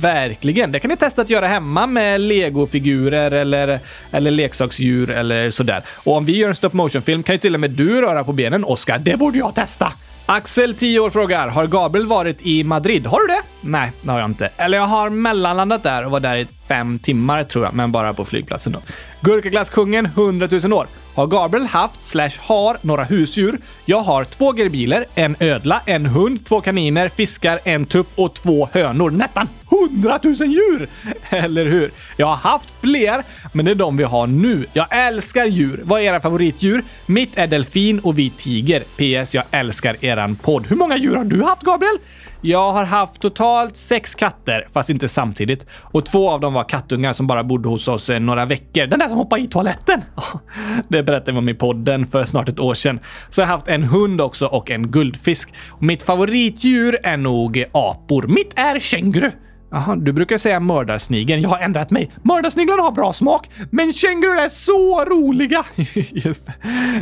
Verkligen! Det kan ni testa att göra hemma med legofigurer eller, eller leksaksdjur eller sådär. Och om vi gör en stop motion-film kan ju till och med du röra på benen, Oskar. Det borde jag testa! Axel, 10 år, frågar Har Gabriel varit i Madrid? Har du det? Nej, det har jag inte. Eller jag har mellanlandat där och var där i fem timmar tror jag, men bara på flygplatsen då. Gurkaglasskungen, 100 000 år. Har Gabriel haft, slash har, några husdjur? Jag har två gerbiler, en ödla, en hund, två kaniner, fiskar, en tupp och två hönor. Nästan 100 000 djur! [laughs] Eller hur? Jag har haft fler, men det är de vi har nu. Jag älskar djur. Vad är era favoritdjur? Mitt är delfin och vit tiger. PS. Jag älskar eran podd. Hur många djur har du haft, Gabriel? Jag har haft totalt sex katter, fast inte samtidigt. Och två av dem var kattungar som bara bodde hos oss eh, några veckor. Den där som hoppade i toaletten! [laughs] Det berättade vi om i podden för snart ett år sedan. Så jag har haft en hund också och en guldfisk. Och mitt favoritdjur är nog apor. Mitt är känguru. Jaha, du brukar säga mördarsnigeln. Jag har ändrat mig. Mördarsniglarna har bra smak, men kängurur är så roliga. [laughs] Just det.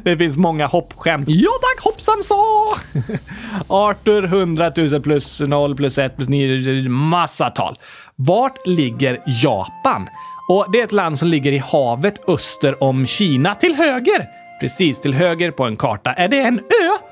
Det finns många hoppskämt. Ja tack, hoppsan sa! [laughs] Arthur 100 000 plus 0 plus 1 plus 9, massa tal. Vart ligger Japan? Och det är ett land som ligger i havet öster om Kina, till höger. Precis till höger på en karta. Är det en ö?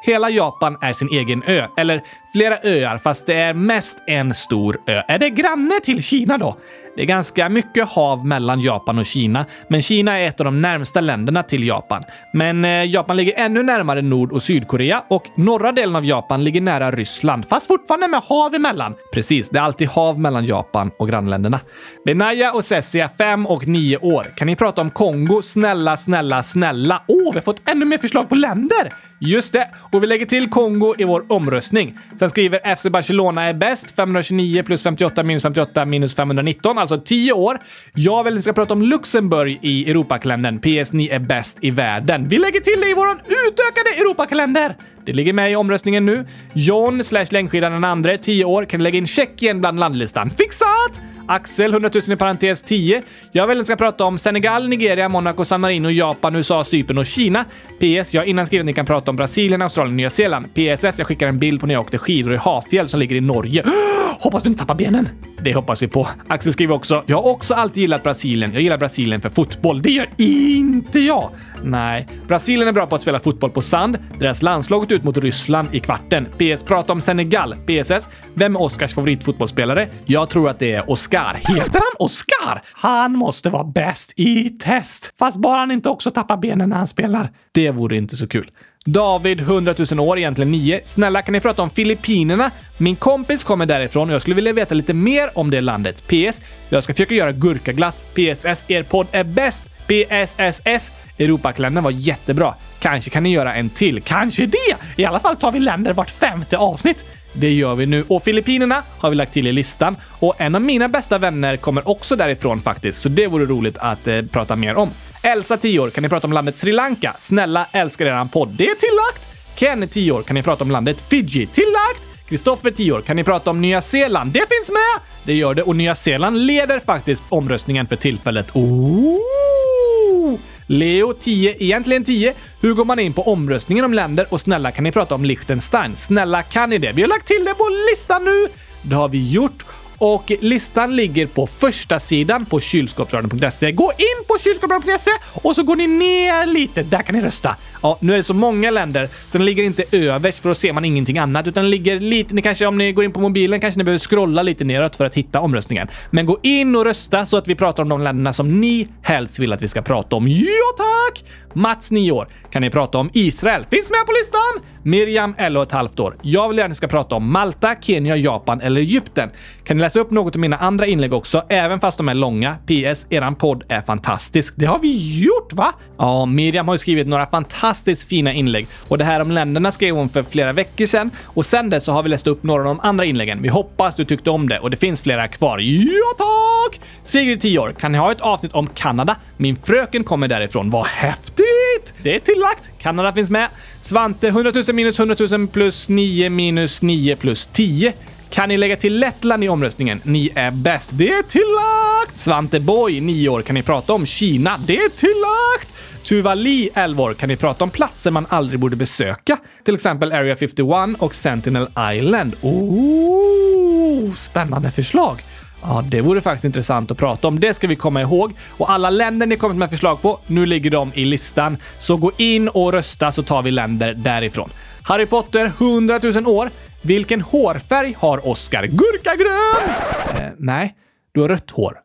Hela Japan är sin egen ö, eller flera öar, fast det är mest en stor ö. Är det granne till Kina då? Det är ganska mycket hav mellan Japan och Kina, men Kina är ett av de närmsta länderna till Japan. Men eh, Japan ligger ännu närmare Nord och Sydkorea och norra delen av Japan ligger nära Ryssland, fast fortfarande med hav emellan. Precis, det är alltid hav mellan Japan och grannländerna. Benaya och Sessia, 5 och 9 år. Kan ni prata om Kongo? Snälla, snälla, snälla. Åh, oh, vi har fått ännu mer förslag på länder! Just det, och vi lägger till Kongo i vår omröstning. Sen skriver FC Barcelona är bäst, 529 plus 58 minus 58 minus 519, alltså 10 år. Jag vill att ni ska prata om Luxemburg i Europakalendern. PS, ni är bäst i världen. Vi lägger till det i vår utökade Europakalender! Det ligger med i omröstningen nu. John slash längdskidan den andra, 10 år, kan lägga in Tjeckien bland landlistan. Fixat! Axel, 100 000 i parentes 10. Jag vill att ni ska prata om Senegal, Nigeria, Monaco, San Marino, Japan, USA, Cypern och Kina. PS. Jag har innan skrivit att ni kan prata om Brasilien, Australien Nya Zeeland. PSS. Jag skickar en bild på när jag åkte skidor i Hafjäll som ligger i Norge. [gasps] Hoppas du inte tappar benen! Det hoppas vi på. Axel skriver också. Jag har också alltid gillat Brasilien. Jag gillar Brasilien för fotboll. Det gör inte jag! Nej. Brasilien är bra på att spela fotboll på sand. Deras landslag gått ut mot Ryssland i kvarten. PS. Prata om Senegal. PSS. Vem är Oscars favoritfotbollsspelare? Jag tror att det är Oscar. Heter han Oscar? Han måste vara bäst i test. Fast bara han inte också tappar benen när han spelar. Det vore inte så kul. David, 100 000 år, egentligen 9. Snälla, kan ni prata om Filippinerna? Min kompis kommer därifrån och jag skulle vilja veta lite mer om det landet. PS. Jag ska försöka göra gurkaglass. PSS. Er podd är bäst. PSSS. Europakalendern var jättebra. Kanske kan ni göra en till. Kanske det! I alla fall tar vi länder vart femte avsnitt. Det gör vi nu. Och Filippinerna har vi lagt till i listan. Och en av mina bästa vänner kommer också därifrån faktiskt, så det vore roligt att eh, prata mer om. Elsa, 10 år, kan ni prata om landet Sri Lanka? Snälla, älskar eran podd. Det är tillagt! Ken, 10 år, kan ni prata om landet Fiji? Tillagt! Kristoffer, 10 år, kan ni prata om Nya Zeeland? Det finns med! Det gör det och Nya Zeeland leder faktiskt omröstningen för tillfället. Ooh! Leo 10, egentligen 10. Hur går man in på omröstningen om länder? Och snälla kan ni prata om Liechtenstein? Snälla kan ni det? Vi har lagt till det på listan nu! Det har vi gjort. Och listan ligger på första sidan på kylskåpsradion.se. Gå in på kylskåpsradion.se och så går ni ner lite. Där kan ni rösta. Ja, nu är det så många länder så den ligger inte överst för då ser man ingenting annat utan den ligger lite, ni kanske om ni går in på mobilen kanske ni behöver scrolla lite neråt för att hitta omröstningen. Men gå in och rösta så att vi pratar om de länderna som ni helst vill att vi ska prata om. Ja tack! Mats 9 år. Kan ni prata om Israel? Finns med på listan! Miriam 11 och ett halvt år. Jag vill gärna ska prata om Malta, Kenya, Japan eller Egypten. Kan ni läsa upp något av mina andra inlägg också, även fast de är långa? PS. Eran podd är fantastisk. Det har vi gjort, va? Ja, Miriam har ju skrivit några fantastiska fantastiskt fina inlägg och det här om länderna skrev hon för flera veckor sedan och sen dess så har vi läst upp några av de andra inläggen. Vi hoppas du tyckte om det och det finns flera kvar. Ja, tack! Sigrid 10 år. Kan ni ha ett avsnitt om Kanada? Min fröken kommer därifrån. Vad häftigt! Det är tillagt. Kanada finns med. Svante 100 000 minus 100 000 plus 9 minus 9 plus 10. Kan ni lägga till Lettland i omröstningen? Ni är bäst. Det är tillagt! Svante Boy, 9 år. Kan ni prata om Kina? Det är tillagt! Tuva Li, 11 år. Kan ni prata om platser man aldrig borde besöka? Till exempel Area 51 och Sentinel Island. Oh, spännande förslag! Ja, det vore faktiskt intressant att prata om. Det ska vi komma ihåg. Och alla länder ni kommit med förslag på, nu ligger de i listan. Så gå in och rösta så tar vi länder därifrån. Harry Potter, 100 000 år. Vilken hårfärg har Oscar? Gurkagrön! Eh, nej, du har rött hår.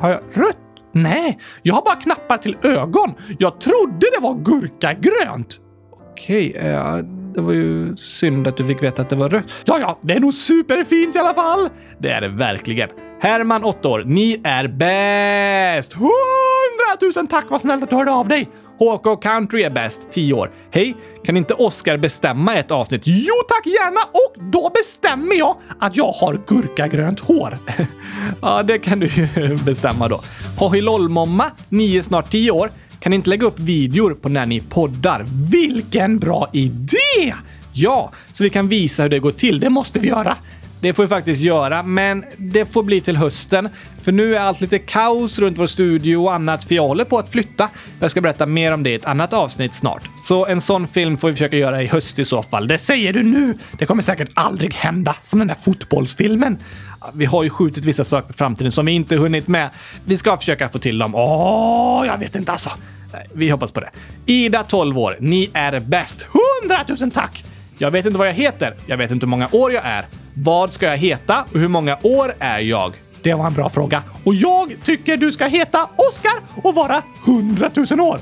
Har jag rött? Nej, jag har bara knappar till ögon. Jag trodde det var gurkagrönt. Okej, eh, det var ju synd att du fick veta att det var rött. Ja, ja, det är nog superfint i alla fall. Det är det verkligen. Herman, 8 år. Ni är bäst! Hundratusen tack, vad snällt att du hörde av dig! HK Country är bäst, 10 år. Hej, kan inte Oscar bestämma ett avsnitt? Jo tack, gärna! Och då bestämmer jag att jag har gurkagrönt hår. [laughs] ja, det kan du ju bestämma då. Hohilollmomma, 9 snart 10 år. Kan ni inte lägga upp videor på när ni poddar? Vilken bra idé! Ja, så vi kan visa hur det går till. Det måste vi göra. Det får vi faktiskt göra, men det får bli till hösten. För nu är allt lite kaos runt vår studio och annat, för jag håller på att flytta. Jag ska berätta mer om det i ett annat avsnitt snart. Så en sån film får vi försöka göra i höst i så fall. Det säger du nu! Det kommer säkert aldrig hända, som den där fotbollsfilmen. Vi har ju skjutit vissa saker på framtiden som vi inte hunnit med. Vi ska försöka få till dem. Åh, jag vet inte alltså. Vi hoppas på det. Ida, 12 år. Ni är bäst. 100 000 tack! Jag vet inte vad jag heter. Jag vet inte hur många år jag är. Vad ska jag heta och hur många år är jag? Det var en bra fråga. Och jag tycker du ska heta Oskar och vara 100 000 år.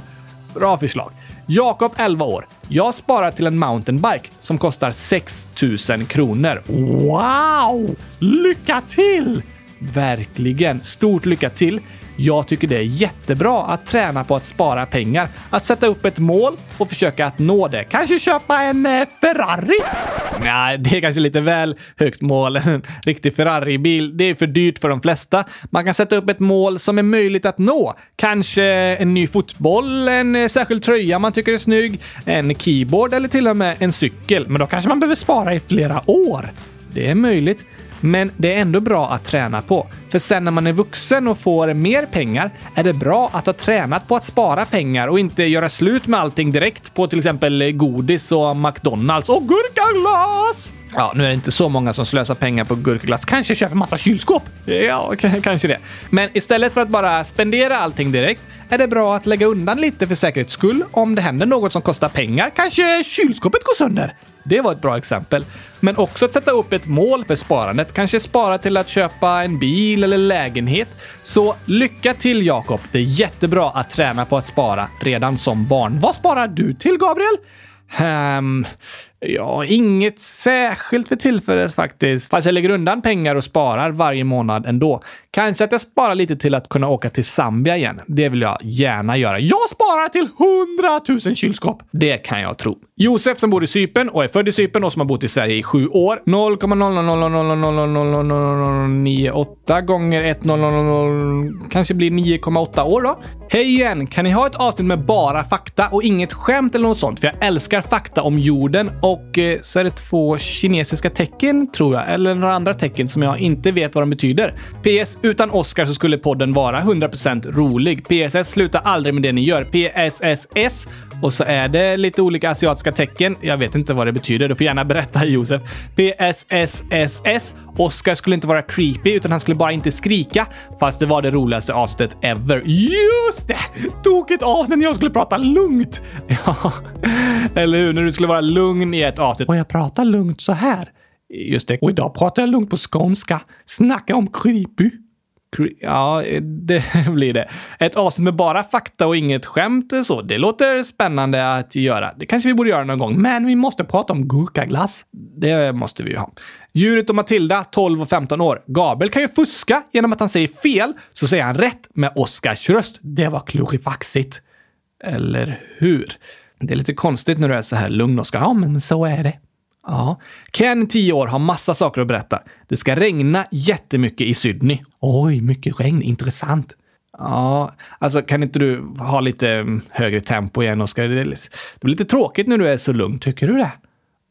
Bra förslag. Jakob, 11 år. Jag sparar till en mountainbike som kostar 6 000 kronor. Wow! Lycka till! Verkligen. Stort lycka till. Jag tycker det är jättebra att träna på att spara pengar, att sätta upp ett mål och försöka att nå det. Kanske köpa en eh, Ferrari? Nej, det är kanske lite väl högt mål. [laughs] En riktig Ferrari-bil, det är för dyrt för de flesta. Man kan sätta upp ett mål som är möjligt att nå. Kanske en ny fotboll, en eh, särskild tröja man tycker är snygg, en keyboard eller till och med en cykel. Men då kanske man behöver spara i flera år. Det är möjligt. Men det är ändå bra att träna på. För sen när man är vuxen och får mer pengar är det bra att ha tränat på att spara pengar och inte göra slut med allting direkt på till exempel godis och McDonalds och gurkaglass! Ja, nu är det inte så många som slösar pengar på gurkaglass. Kanske köper massa kylskåp. Ja, kanske det. Men istället för att bara spendera allting direkt är det bra att lägga undan lite för säkerhets skull om det händer något som kostar pengar. Kanske kylskåpet går sönder. Det var ett bra exempel. Men också att sätta upp ett mål för sparandet. Kanske spara till att köpa en bil eller lägenhet. Så lycka till Jakob! Det är jättebra att träna på att spara redan som barn. Vad sparar du till, Gabriel? Um, ja, inget särskilt för tillfället faktiskt. Fast jag lägger undan pengar och sparar varje månad ändå. Kanske att jag sparar lite till att kunna åka till Zambia igen. Det vill jag gärna göra. Jag sparar till 100 000 kylskåp! Det kan jag tro. Josef som bor i Sypen och är född i Sypen och som har bott i Sverige i sju år. 0,000000098 gånger 1,000 kanske blir 9,8 år då. Hej igen! Kan ni ha ett avsnitt med bara fakta och inget skämt eller något sånt? För jag älskar fakta om jorden och och eh, så är det två kinesiska tecken tror jag, eller några andra tecken som jag inte vet vad de betyder. PS. Utan Oscar så skulle podden vara 100% rolig. PSS. Sluta aldrig med det ni gör. PSSS. Och så är det lite olika asiatiska tecken. Jag vet inte vad det betyder. Du får gärna berätta Josef. PSSSS. Oscar skulle inte vara creepy utan han skulle bara inte skrika. Fast det var det roligaste avsnittet ever. Just det! Tokigt avsnitt när jag skulle prata lugnt. [laughs] Ja, eller hur? När du skulle vara lugn i ett avsnitt. Och jag pratar lugnt så här. Just det. Och idag pratar jag lugnt på skånska. Snacka om creepy. Ja, [laughs] det blir det. Ett avsnitt med bara fakta och inget skämt så. Det låter spännande att göra. Det kanske vi borde göra någon gång, men vi måste prata om gurkaglass. Det måste vi ju ha. Djuret och Matilda, 12 och 15 år. Gabriel kan ju fuska genom att han säger fel, så säger han rätt med Oskars röst. Det var klurifaxigt. Eller hur? Det är lite konstigt när du är så här lugn, Oskar. Ja, men så är det. Ja. Ken, 10 år, har massa saker att berätta. Det ska regna jättemycket i Sydney. Oj, mycket regn. Intressant. Ja, alltså kan inte du ha lite mm, högre tempo igen, Oskar? Det, det blir lite tråkigt när du är så lugn. Tycker du det?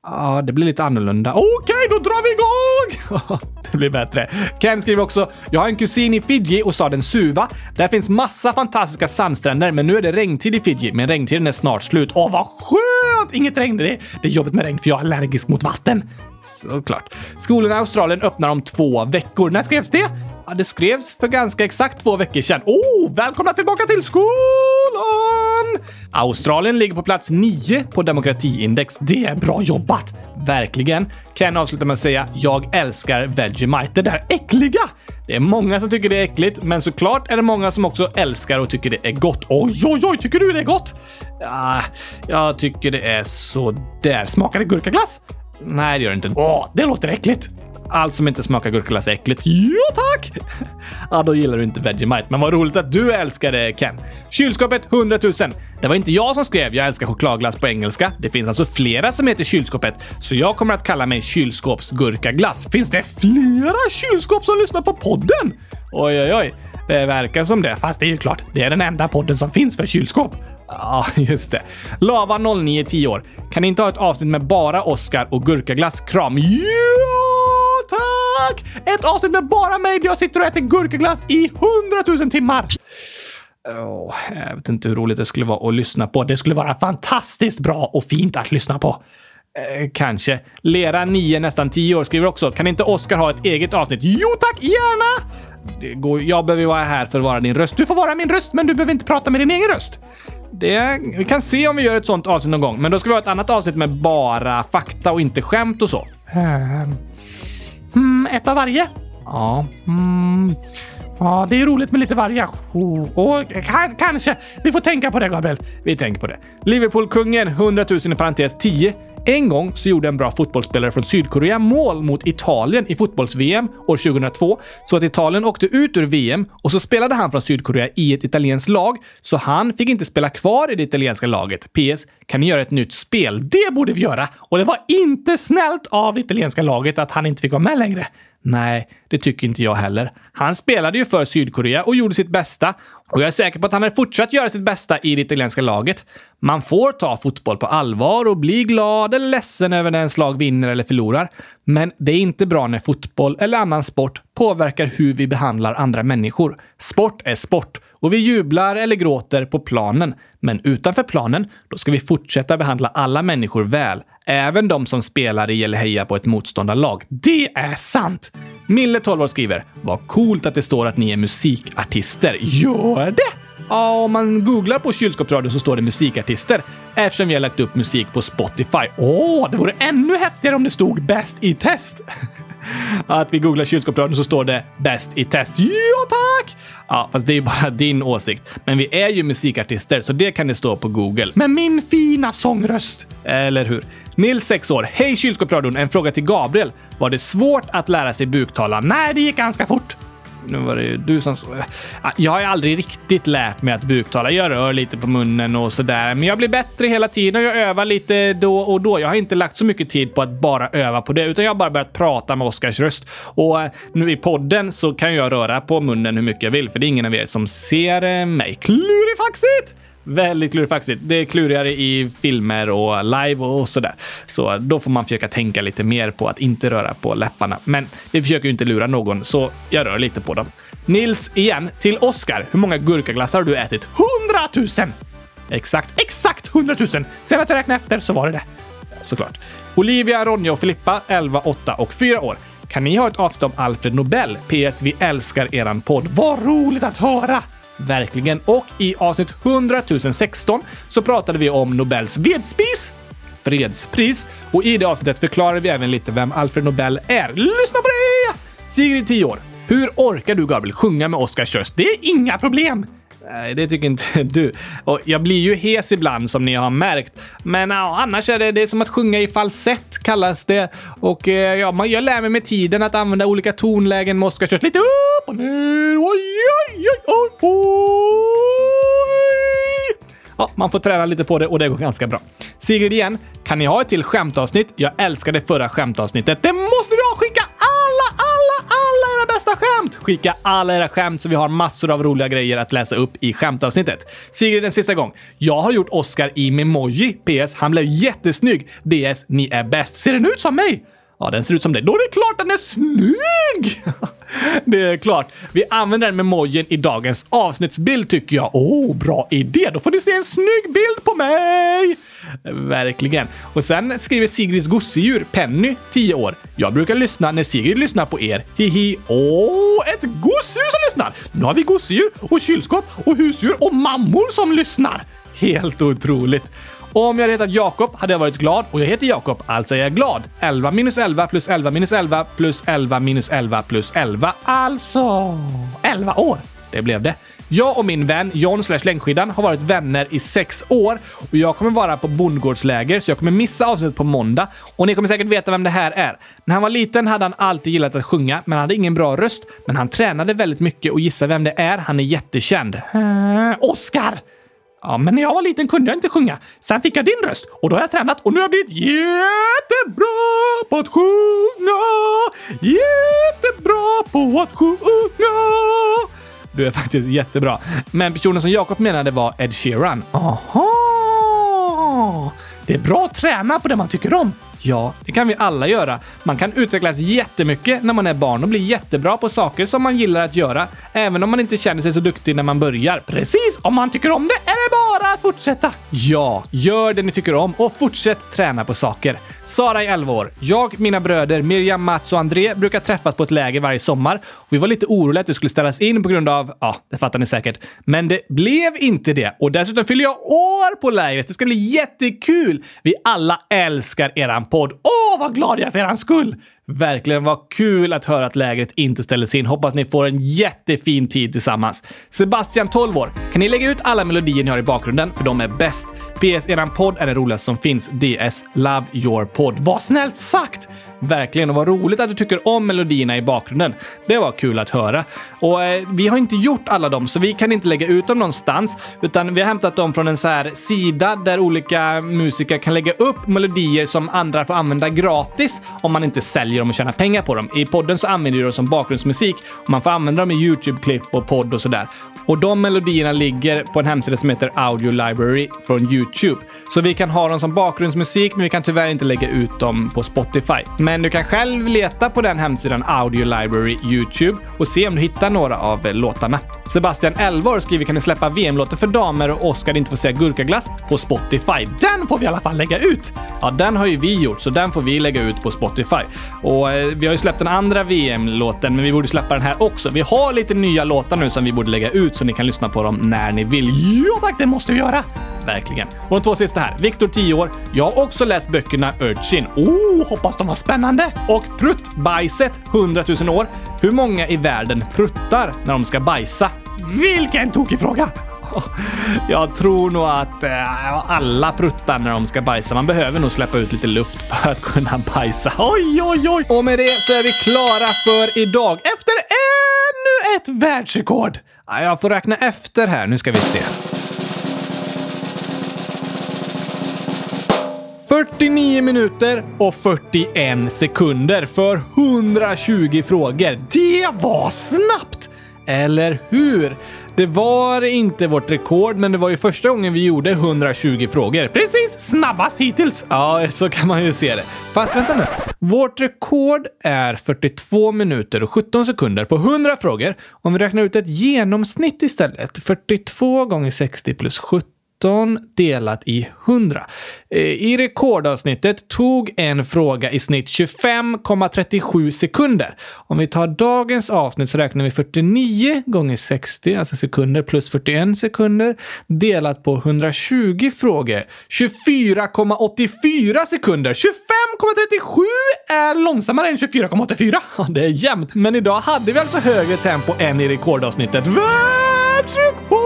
Ja, det blir lite annorlunda. Okej, okay, då drar vi igång! [laughs] det blir bättre. Ken skriver också, jag har en kusin i Fiji och staden Suva. Där finns massa fantastiska sandstränder, men nu är det regntid i Fiji, men regntiden är snart slut. Åh, vad skönt! Inget regn. Det är, det är jobbigt med regn för jag är allergisk mot vatten. Såklart. Skolorna i Australien öppnar om två veckor. När skrevs det? Ja, det skrevs för ganska exakt två veckor sedan. Oh, välkomna tillbaka till skolan! Australien ligger på plats 9 på demokratiindex. Det är bra jobbat! Verkligen. Ken avslutar med att säga “Jag älskar Vegemite, det där äckliga!” Det är många som tycker det är äckligt, men såklart är det många som också älskar och tycker det är gott. Oj, oj, oj, tycker du det är gott? Ja, jag tycker det är så där. Smakar det gurkaglass? Nej, det gör det inte. Åh, det låter äckligt allt som inte smakar gurkaglass är äckligt. Ja, tack! [laughs] ja, då gillar du inte Vegemite. Men vad roligt att du älskar det, Ken. Kylskåpet 100 000. Det var inte jag som skrev “Jag älskar chokladglass” på engelska. Det finns alltså flera som heter kylskåpet, så jag kommer att kalla mig kylskåpsgurkaglass. Finns det flera kylskåp som lyssnar på podden? Oj, oj, oj. Det verkar som det, fast det är ju klart, det är den enda podden som finns för kylskåp. Ja, [laughs] just det. Lava 09 10 år. Kan ni inte ha ett avsnitt med bara Oscar och gurkaglass? Kram. Ja! Tack! Ett avsnitt med bara mig där jag sitter och äter gurkaglass i hundratusen timmar. Oh, jag vet inte hur roligt det skulle vara att lyssna på. Det skulle vara fantastiskt bra och fint att lyssna på. Eh, kanske. Lera 9, nästan 10 år skriver också. Kan inte Oskar ha ett eget avsnitt? Jo tack, gärna! Det går, jag behöver vara här för att vara din röst. Du får vara min röst, men du behöver inte prata med din egen röst. Det, vi kan se om vi gör ett sånt avsnitt någon gång, men då ska vi ha ett annat avsnitt med bara fakta och inte skämt och så. Ehm. Mm, ett av varje? Ja. Mm. Ja, det är roligt med lite variation. Och, kanske. Vi får tänka på det, Gabriel. Vi tänker på det. Liverpool-kungen, 100 000 i parentes 10. En gång så gjorde en bra fotbollsspelare från Sydkorea mål mot Italien i fotbolls-VM år 2002, så att Italien åkte ut ur VM och så spelade han från Sydkorea i ett italienskt lag, så han fick inte spela kvar i det italienska laget. PS. Kan ni göra ett nytt spel? Det borde vi göra! Och det var inte snällt av det italienska laget att han inte fick vara med längre. Nej, det tycker inte jag heller. Han spelade ju för Sydkorea och gjorde sitt bästa. Och jag är säker på att han hade fortsatt göra sitt bästa i det italienska laget. Man får ta fotboll på allvar och bli glad eller ledsen över när ens lag vinner eller förlorar. Men det är inte bra när fotboll eller annan sport påverkar hur vi behandlar andra människor. Sport är sport och vi jublar eller gråter på planen. Men utanför planen, då ska vi fortsätta behandla alla människor väl. Även de som spelar i eller hejar på ett motståndarlag. Det är sant! Mille, 12 år, skriver “Vad coolt att det står att ni är musikartister. Gör det?” Ja, om man googlar på kylskåpsradion så står det musikartister eftersom vi har lagt upp musik på Spotify. Åh, det vore ännu häftigare om det stod bäst i test! [laughs] Att vi googlar kylskåpsradion så står det bäst i test. Ja, tack! Ja, fast det är ju bara din åsikt. Men vi är ju musikartister, så det kan det stå på Google. Med min fina sångröst! Eller hur? Nils, 6 år. Hej kylskåpsradion! En fråga till Gabriel. Var det svårt att lära sig buktala? Nej, det gick ganska fort nu var det ju du som... Jag har ju aldrig riktigt lärt mig att buktala. Jag rör lite på munnen och sådär, men jag blir bättre hela tiden och jag övar lite då och då. Jag har inte lagt så mycket tid på att bara öva på det, utan jag har bara börjat prata med Oskars röst. Och eh, nu i podden så kan jag röra på munnen hur mycket jag vill, för det är ingen av er som ser eh, mig. Klurifaxigt! Väldigt klurifaxigt. Det är klurigare i filmer och live och sådär. Så då får man försöka tänka lite mer på att inte röra på läpparna. Men vi försöker ju inte lura någon, så jag rör lite på dem. Nils igen, till Oscar. Hur många gurkaglassar har du ätit? 100 000! Exakt, exakt hundratusen! Sen att jag räknade efter så var det det. Såklart. Olivia, Ronja och Filippa, 11, 8 och 4 år. Kan ni ha ett avsnitt om Alfred Nobel? PS. Vi älskar eran podd. Vad roligt att höra! Verkligen. Och i avsnitt 100 016 så pratade vi om Nobels vedspis, fredspris. Och i det avsnittet förklarade vi även lite vem Alfred Nobel är. Lyssna på det! Sigrid, 10 år. Hur orkar du, Gabriel, sjunga med Oscar Sjöst? Det är inga problem! Nej, det tycker inte du. Och jag blir ju hes ibland som ni har märkt. Men ja, annars är det, det är som att sjunga i falsett kallas det. Och eh, ja, man, jag lär mig med tiden att använda olika tonlägen med Oscars. Lite upp och ner. Oj, oj, oj, oj, oj. Ja, man får träna lite på det och det går ganska bra. Sigrid igen, kan ni ha ett till skämtavsnitt? Jag älskade förra skämtavsnittet. Det måste vi ha! Skicka bästa skämt! Skicka alla era skämt så vi har massor av roliga grejer att läsa upp i skämtavsnittet. Sigrid, en sista gång. Jag har gjort Oscar i Memoji. PS. Han blev jättesnygg. DS. Ni är bäst. Ser den ut som mig? Ja, den ser ut som dig. Då är det klart den är snygg! [laughs] [laughs] det är klart. Vi använder den memojen i dagens avsnittsbild tycker jag. Åh, oh, bra idé! Då får ni se en snygg bild på mig! Verkligen. Och sen skriver Sigrids gosedjur, Penny, 10 år. Jag brukar lyssna när Sigrid lyssnar på er. Hihi. Åh, ett gosedjur som lyssnar! Nu har vi gosedjur och kylskåp och husdjur och mammor som lyssnar. Helt otroligt. Om jag hade hetat Jakob hade jag varit glad och jag heter Jakob, alltså är jag glad. 11 minus 11 plus 11 minus 11 plus 11 minus 11 plus 11. Alltså 11 år. Det blev det. Jag och min vän John slash längdskidan har varit vänner i sex år och jag kommer vara på bondgårdsläger så jag kommer missa avsnittet på måndag. Och ni kommer säkert veta vem det här är. När han var liten hade han alltid gillat att sjunga, men han hade ingen bra röst. Men han tränade väldigt mycket och gissa vem det är? Han är jättekänd. Äh, Oscar! Ja, men när jag var liten kunde jag inte sjunga. Sen fick jag din röst och då har jag tränat och nu har jag blivit jättebra på att sjunga. Jättebra på att sjunga. Du är faktiskt jättebra. Men personen som Jakob menade var Ed Sheeran. Aha! Det är bra att träna på det man tycker om. Ja, det kan vi alla göra. Man kan utvecklas jättemycket när man är barn och bli jättebra på saker som man gillar att göra, även om man inte känner sig så duktig när man börjar. Precis! Om man tycker om det är det bara att fortsätta. Ja, gör det ni tycker om och fortsätt träna på saker. Sara är 11 år. Jag, mina bröder Miriam, Mats och André brukar träffas på ett läger varje sommar. Och vi var lite oroliga att det skulle ställas in på grund av, ja, det fattar ni säkert. Men det blev inte det. Och dessutom fyller jag år på lägret. Det ska bli jättekul! Vi alla älskar eran podd. Åh, vad glad jag är för eran skull! Verkligen vad kul att höra att lägret inte ställdes in. Hoppas ni får en jättefin tid tillsammans. Sebastian, 12 år. Kan ni lägga ut alla melodier ni har i bakgrunden? För de är bäst. PS. Eran podd är den roligaste som finns. DS. Love your podd. Vad snällt sagt! Verkligen, och vad roligt att du tycker om melodierna i bakgrunden. Det var kul att höra. Och eh, vi har inte gjort alla dem, så vi kan inte lägga ut dem någonstans, utan vi har hämtat dem från en så här sida där olika musiker kan lägga upp melodier som andra får använda gratis om man inte säljer dem och tjänar pengar på dem. I podden så använder vi dem som bakgrundsmusik och man får använda dem i YouTube-klipp och podd och sådär. Och de melodierna ligger på en hemsida som heter Audio Library från YouTube. Så vi kan ha dem som bakgrundsmusik, men vi kan tyvärr inte lägga ut dem på Spotify. Men men du kan själv leta på den hemsidan Audio Library YouTube och se om du hittar några av eh, låtarna. Sebastian 11 skriver kan ni släppa VM-låtar för damer och Oscar inte får säga gurkaglass på Spotify. Den får vi i alla fall lägga ut! Ja, den har ju vi gjort, så den får vi lägga ut på Spotify. Och eh, vi har ju släppt den andra VM-låten, men vi borde släppa den här också. Vi har lite nya låtar nu som vi borde lägga ut så ni kan lyssna på dem när ni vill. Ja tack, det måste vi göra! Verkligen. Och de två sista här. Viktor 10 år. Jag har också läst böckerna Urchin. Oh, hoppas de var spännande! Och Pruttbajset 100 000 år. Hur många i världen pruttar när de ska bajsa? Vilken tokig fråga! [laughs] Jag tror nog att eh, alla pruttar när de ska bajsa. Man behöver nog släppa ut lite luft [laughs] för att kunna bajsa. Oj, oj, oj! Och med det så är vi klara för idag efter ännu ett världsrekord. Jag får räkna efter här. Nu ska vi se. 49 minuter och 41 sekunder för 120 frågor. Det var snabbt! Eller hur? Det var inte vårt rekord, men det var ju första gången vi gjorde 120 frågor. Precis! Snabbast hittills! Ja, så kan man ju se det. Fast vänta nu. Vårt rekord är 42 minuter och 17 sekunder på 100 frågor. Om vi räknar ut ett genomsnitt istället. 42 gånger 60 plus 17 15 delat i 100. Eh, I rekordavsnittet tog en fråga i snitt 25,37 sekunder. Om vi tar dagens avsnitt så räknar vi 49 gånger 60, alltså sekunder, plus 41 sekunder delat på 120 frågor. 24,84 sekunder! 25,37 är långsammare än 24,84. Ja, det är jämnt. Men idag hade vi alltså högre tempo än i rekordavsnittet. Världsrekord!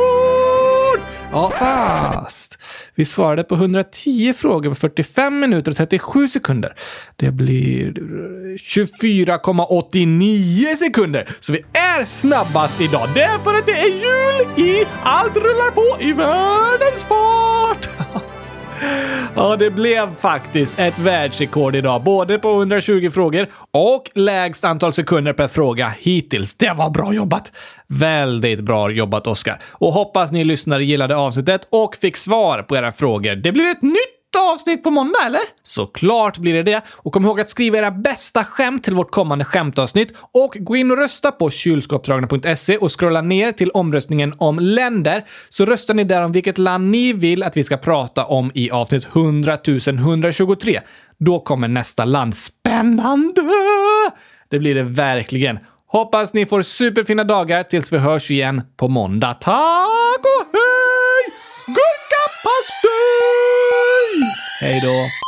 Ja, fast vi svarade på 110 frågor på 45 minuter och 37 sekunder. Det blir 24,89 sekunder. Så vi är snabbast idag. därför att det är jul i Allt rullar på i världens fart. Ja, det blev faktiskt ett världsrekord idag, både på 120 frågor och lägst antal sekunder per fråga hittills. Det var bra jobbat! Väldigt bra jobbat, Oskar. Och hoppas ni lyssnare gillade avsnittet och fick svar på era frågor. Det blir ett nytt avsnitt på måndag, eller? Såklart blir det det. Och kom ihåg att skriva era bästa skämt till vårt kommande skämtavsnitt och gå in och rösta på kylskåpsdragna.se och scrolla ner till omröstningen om länder så röstar ni där om vilket land ni vill att vi ska prata om i avsnitt 100 123. Då kommer nästa land. Spännande! Det blir det verkligen. Hoppas ni får superfina dagar tills vi hörs igen på måndag. Tack och hej! Gurkapastej! Hej då!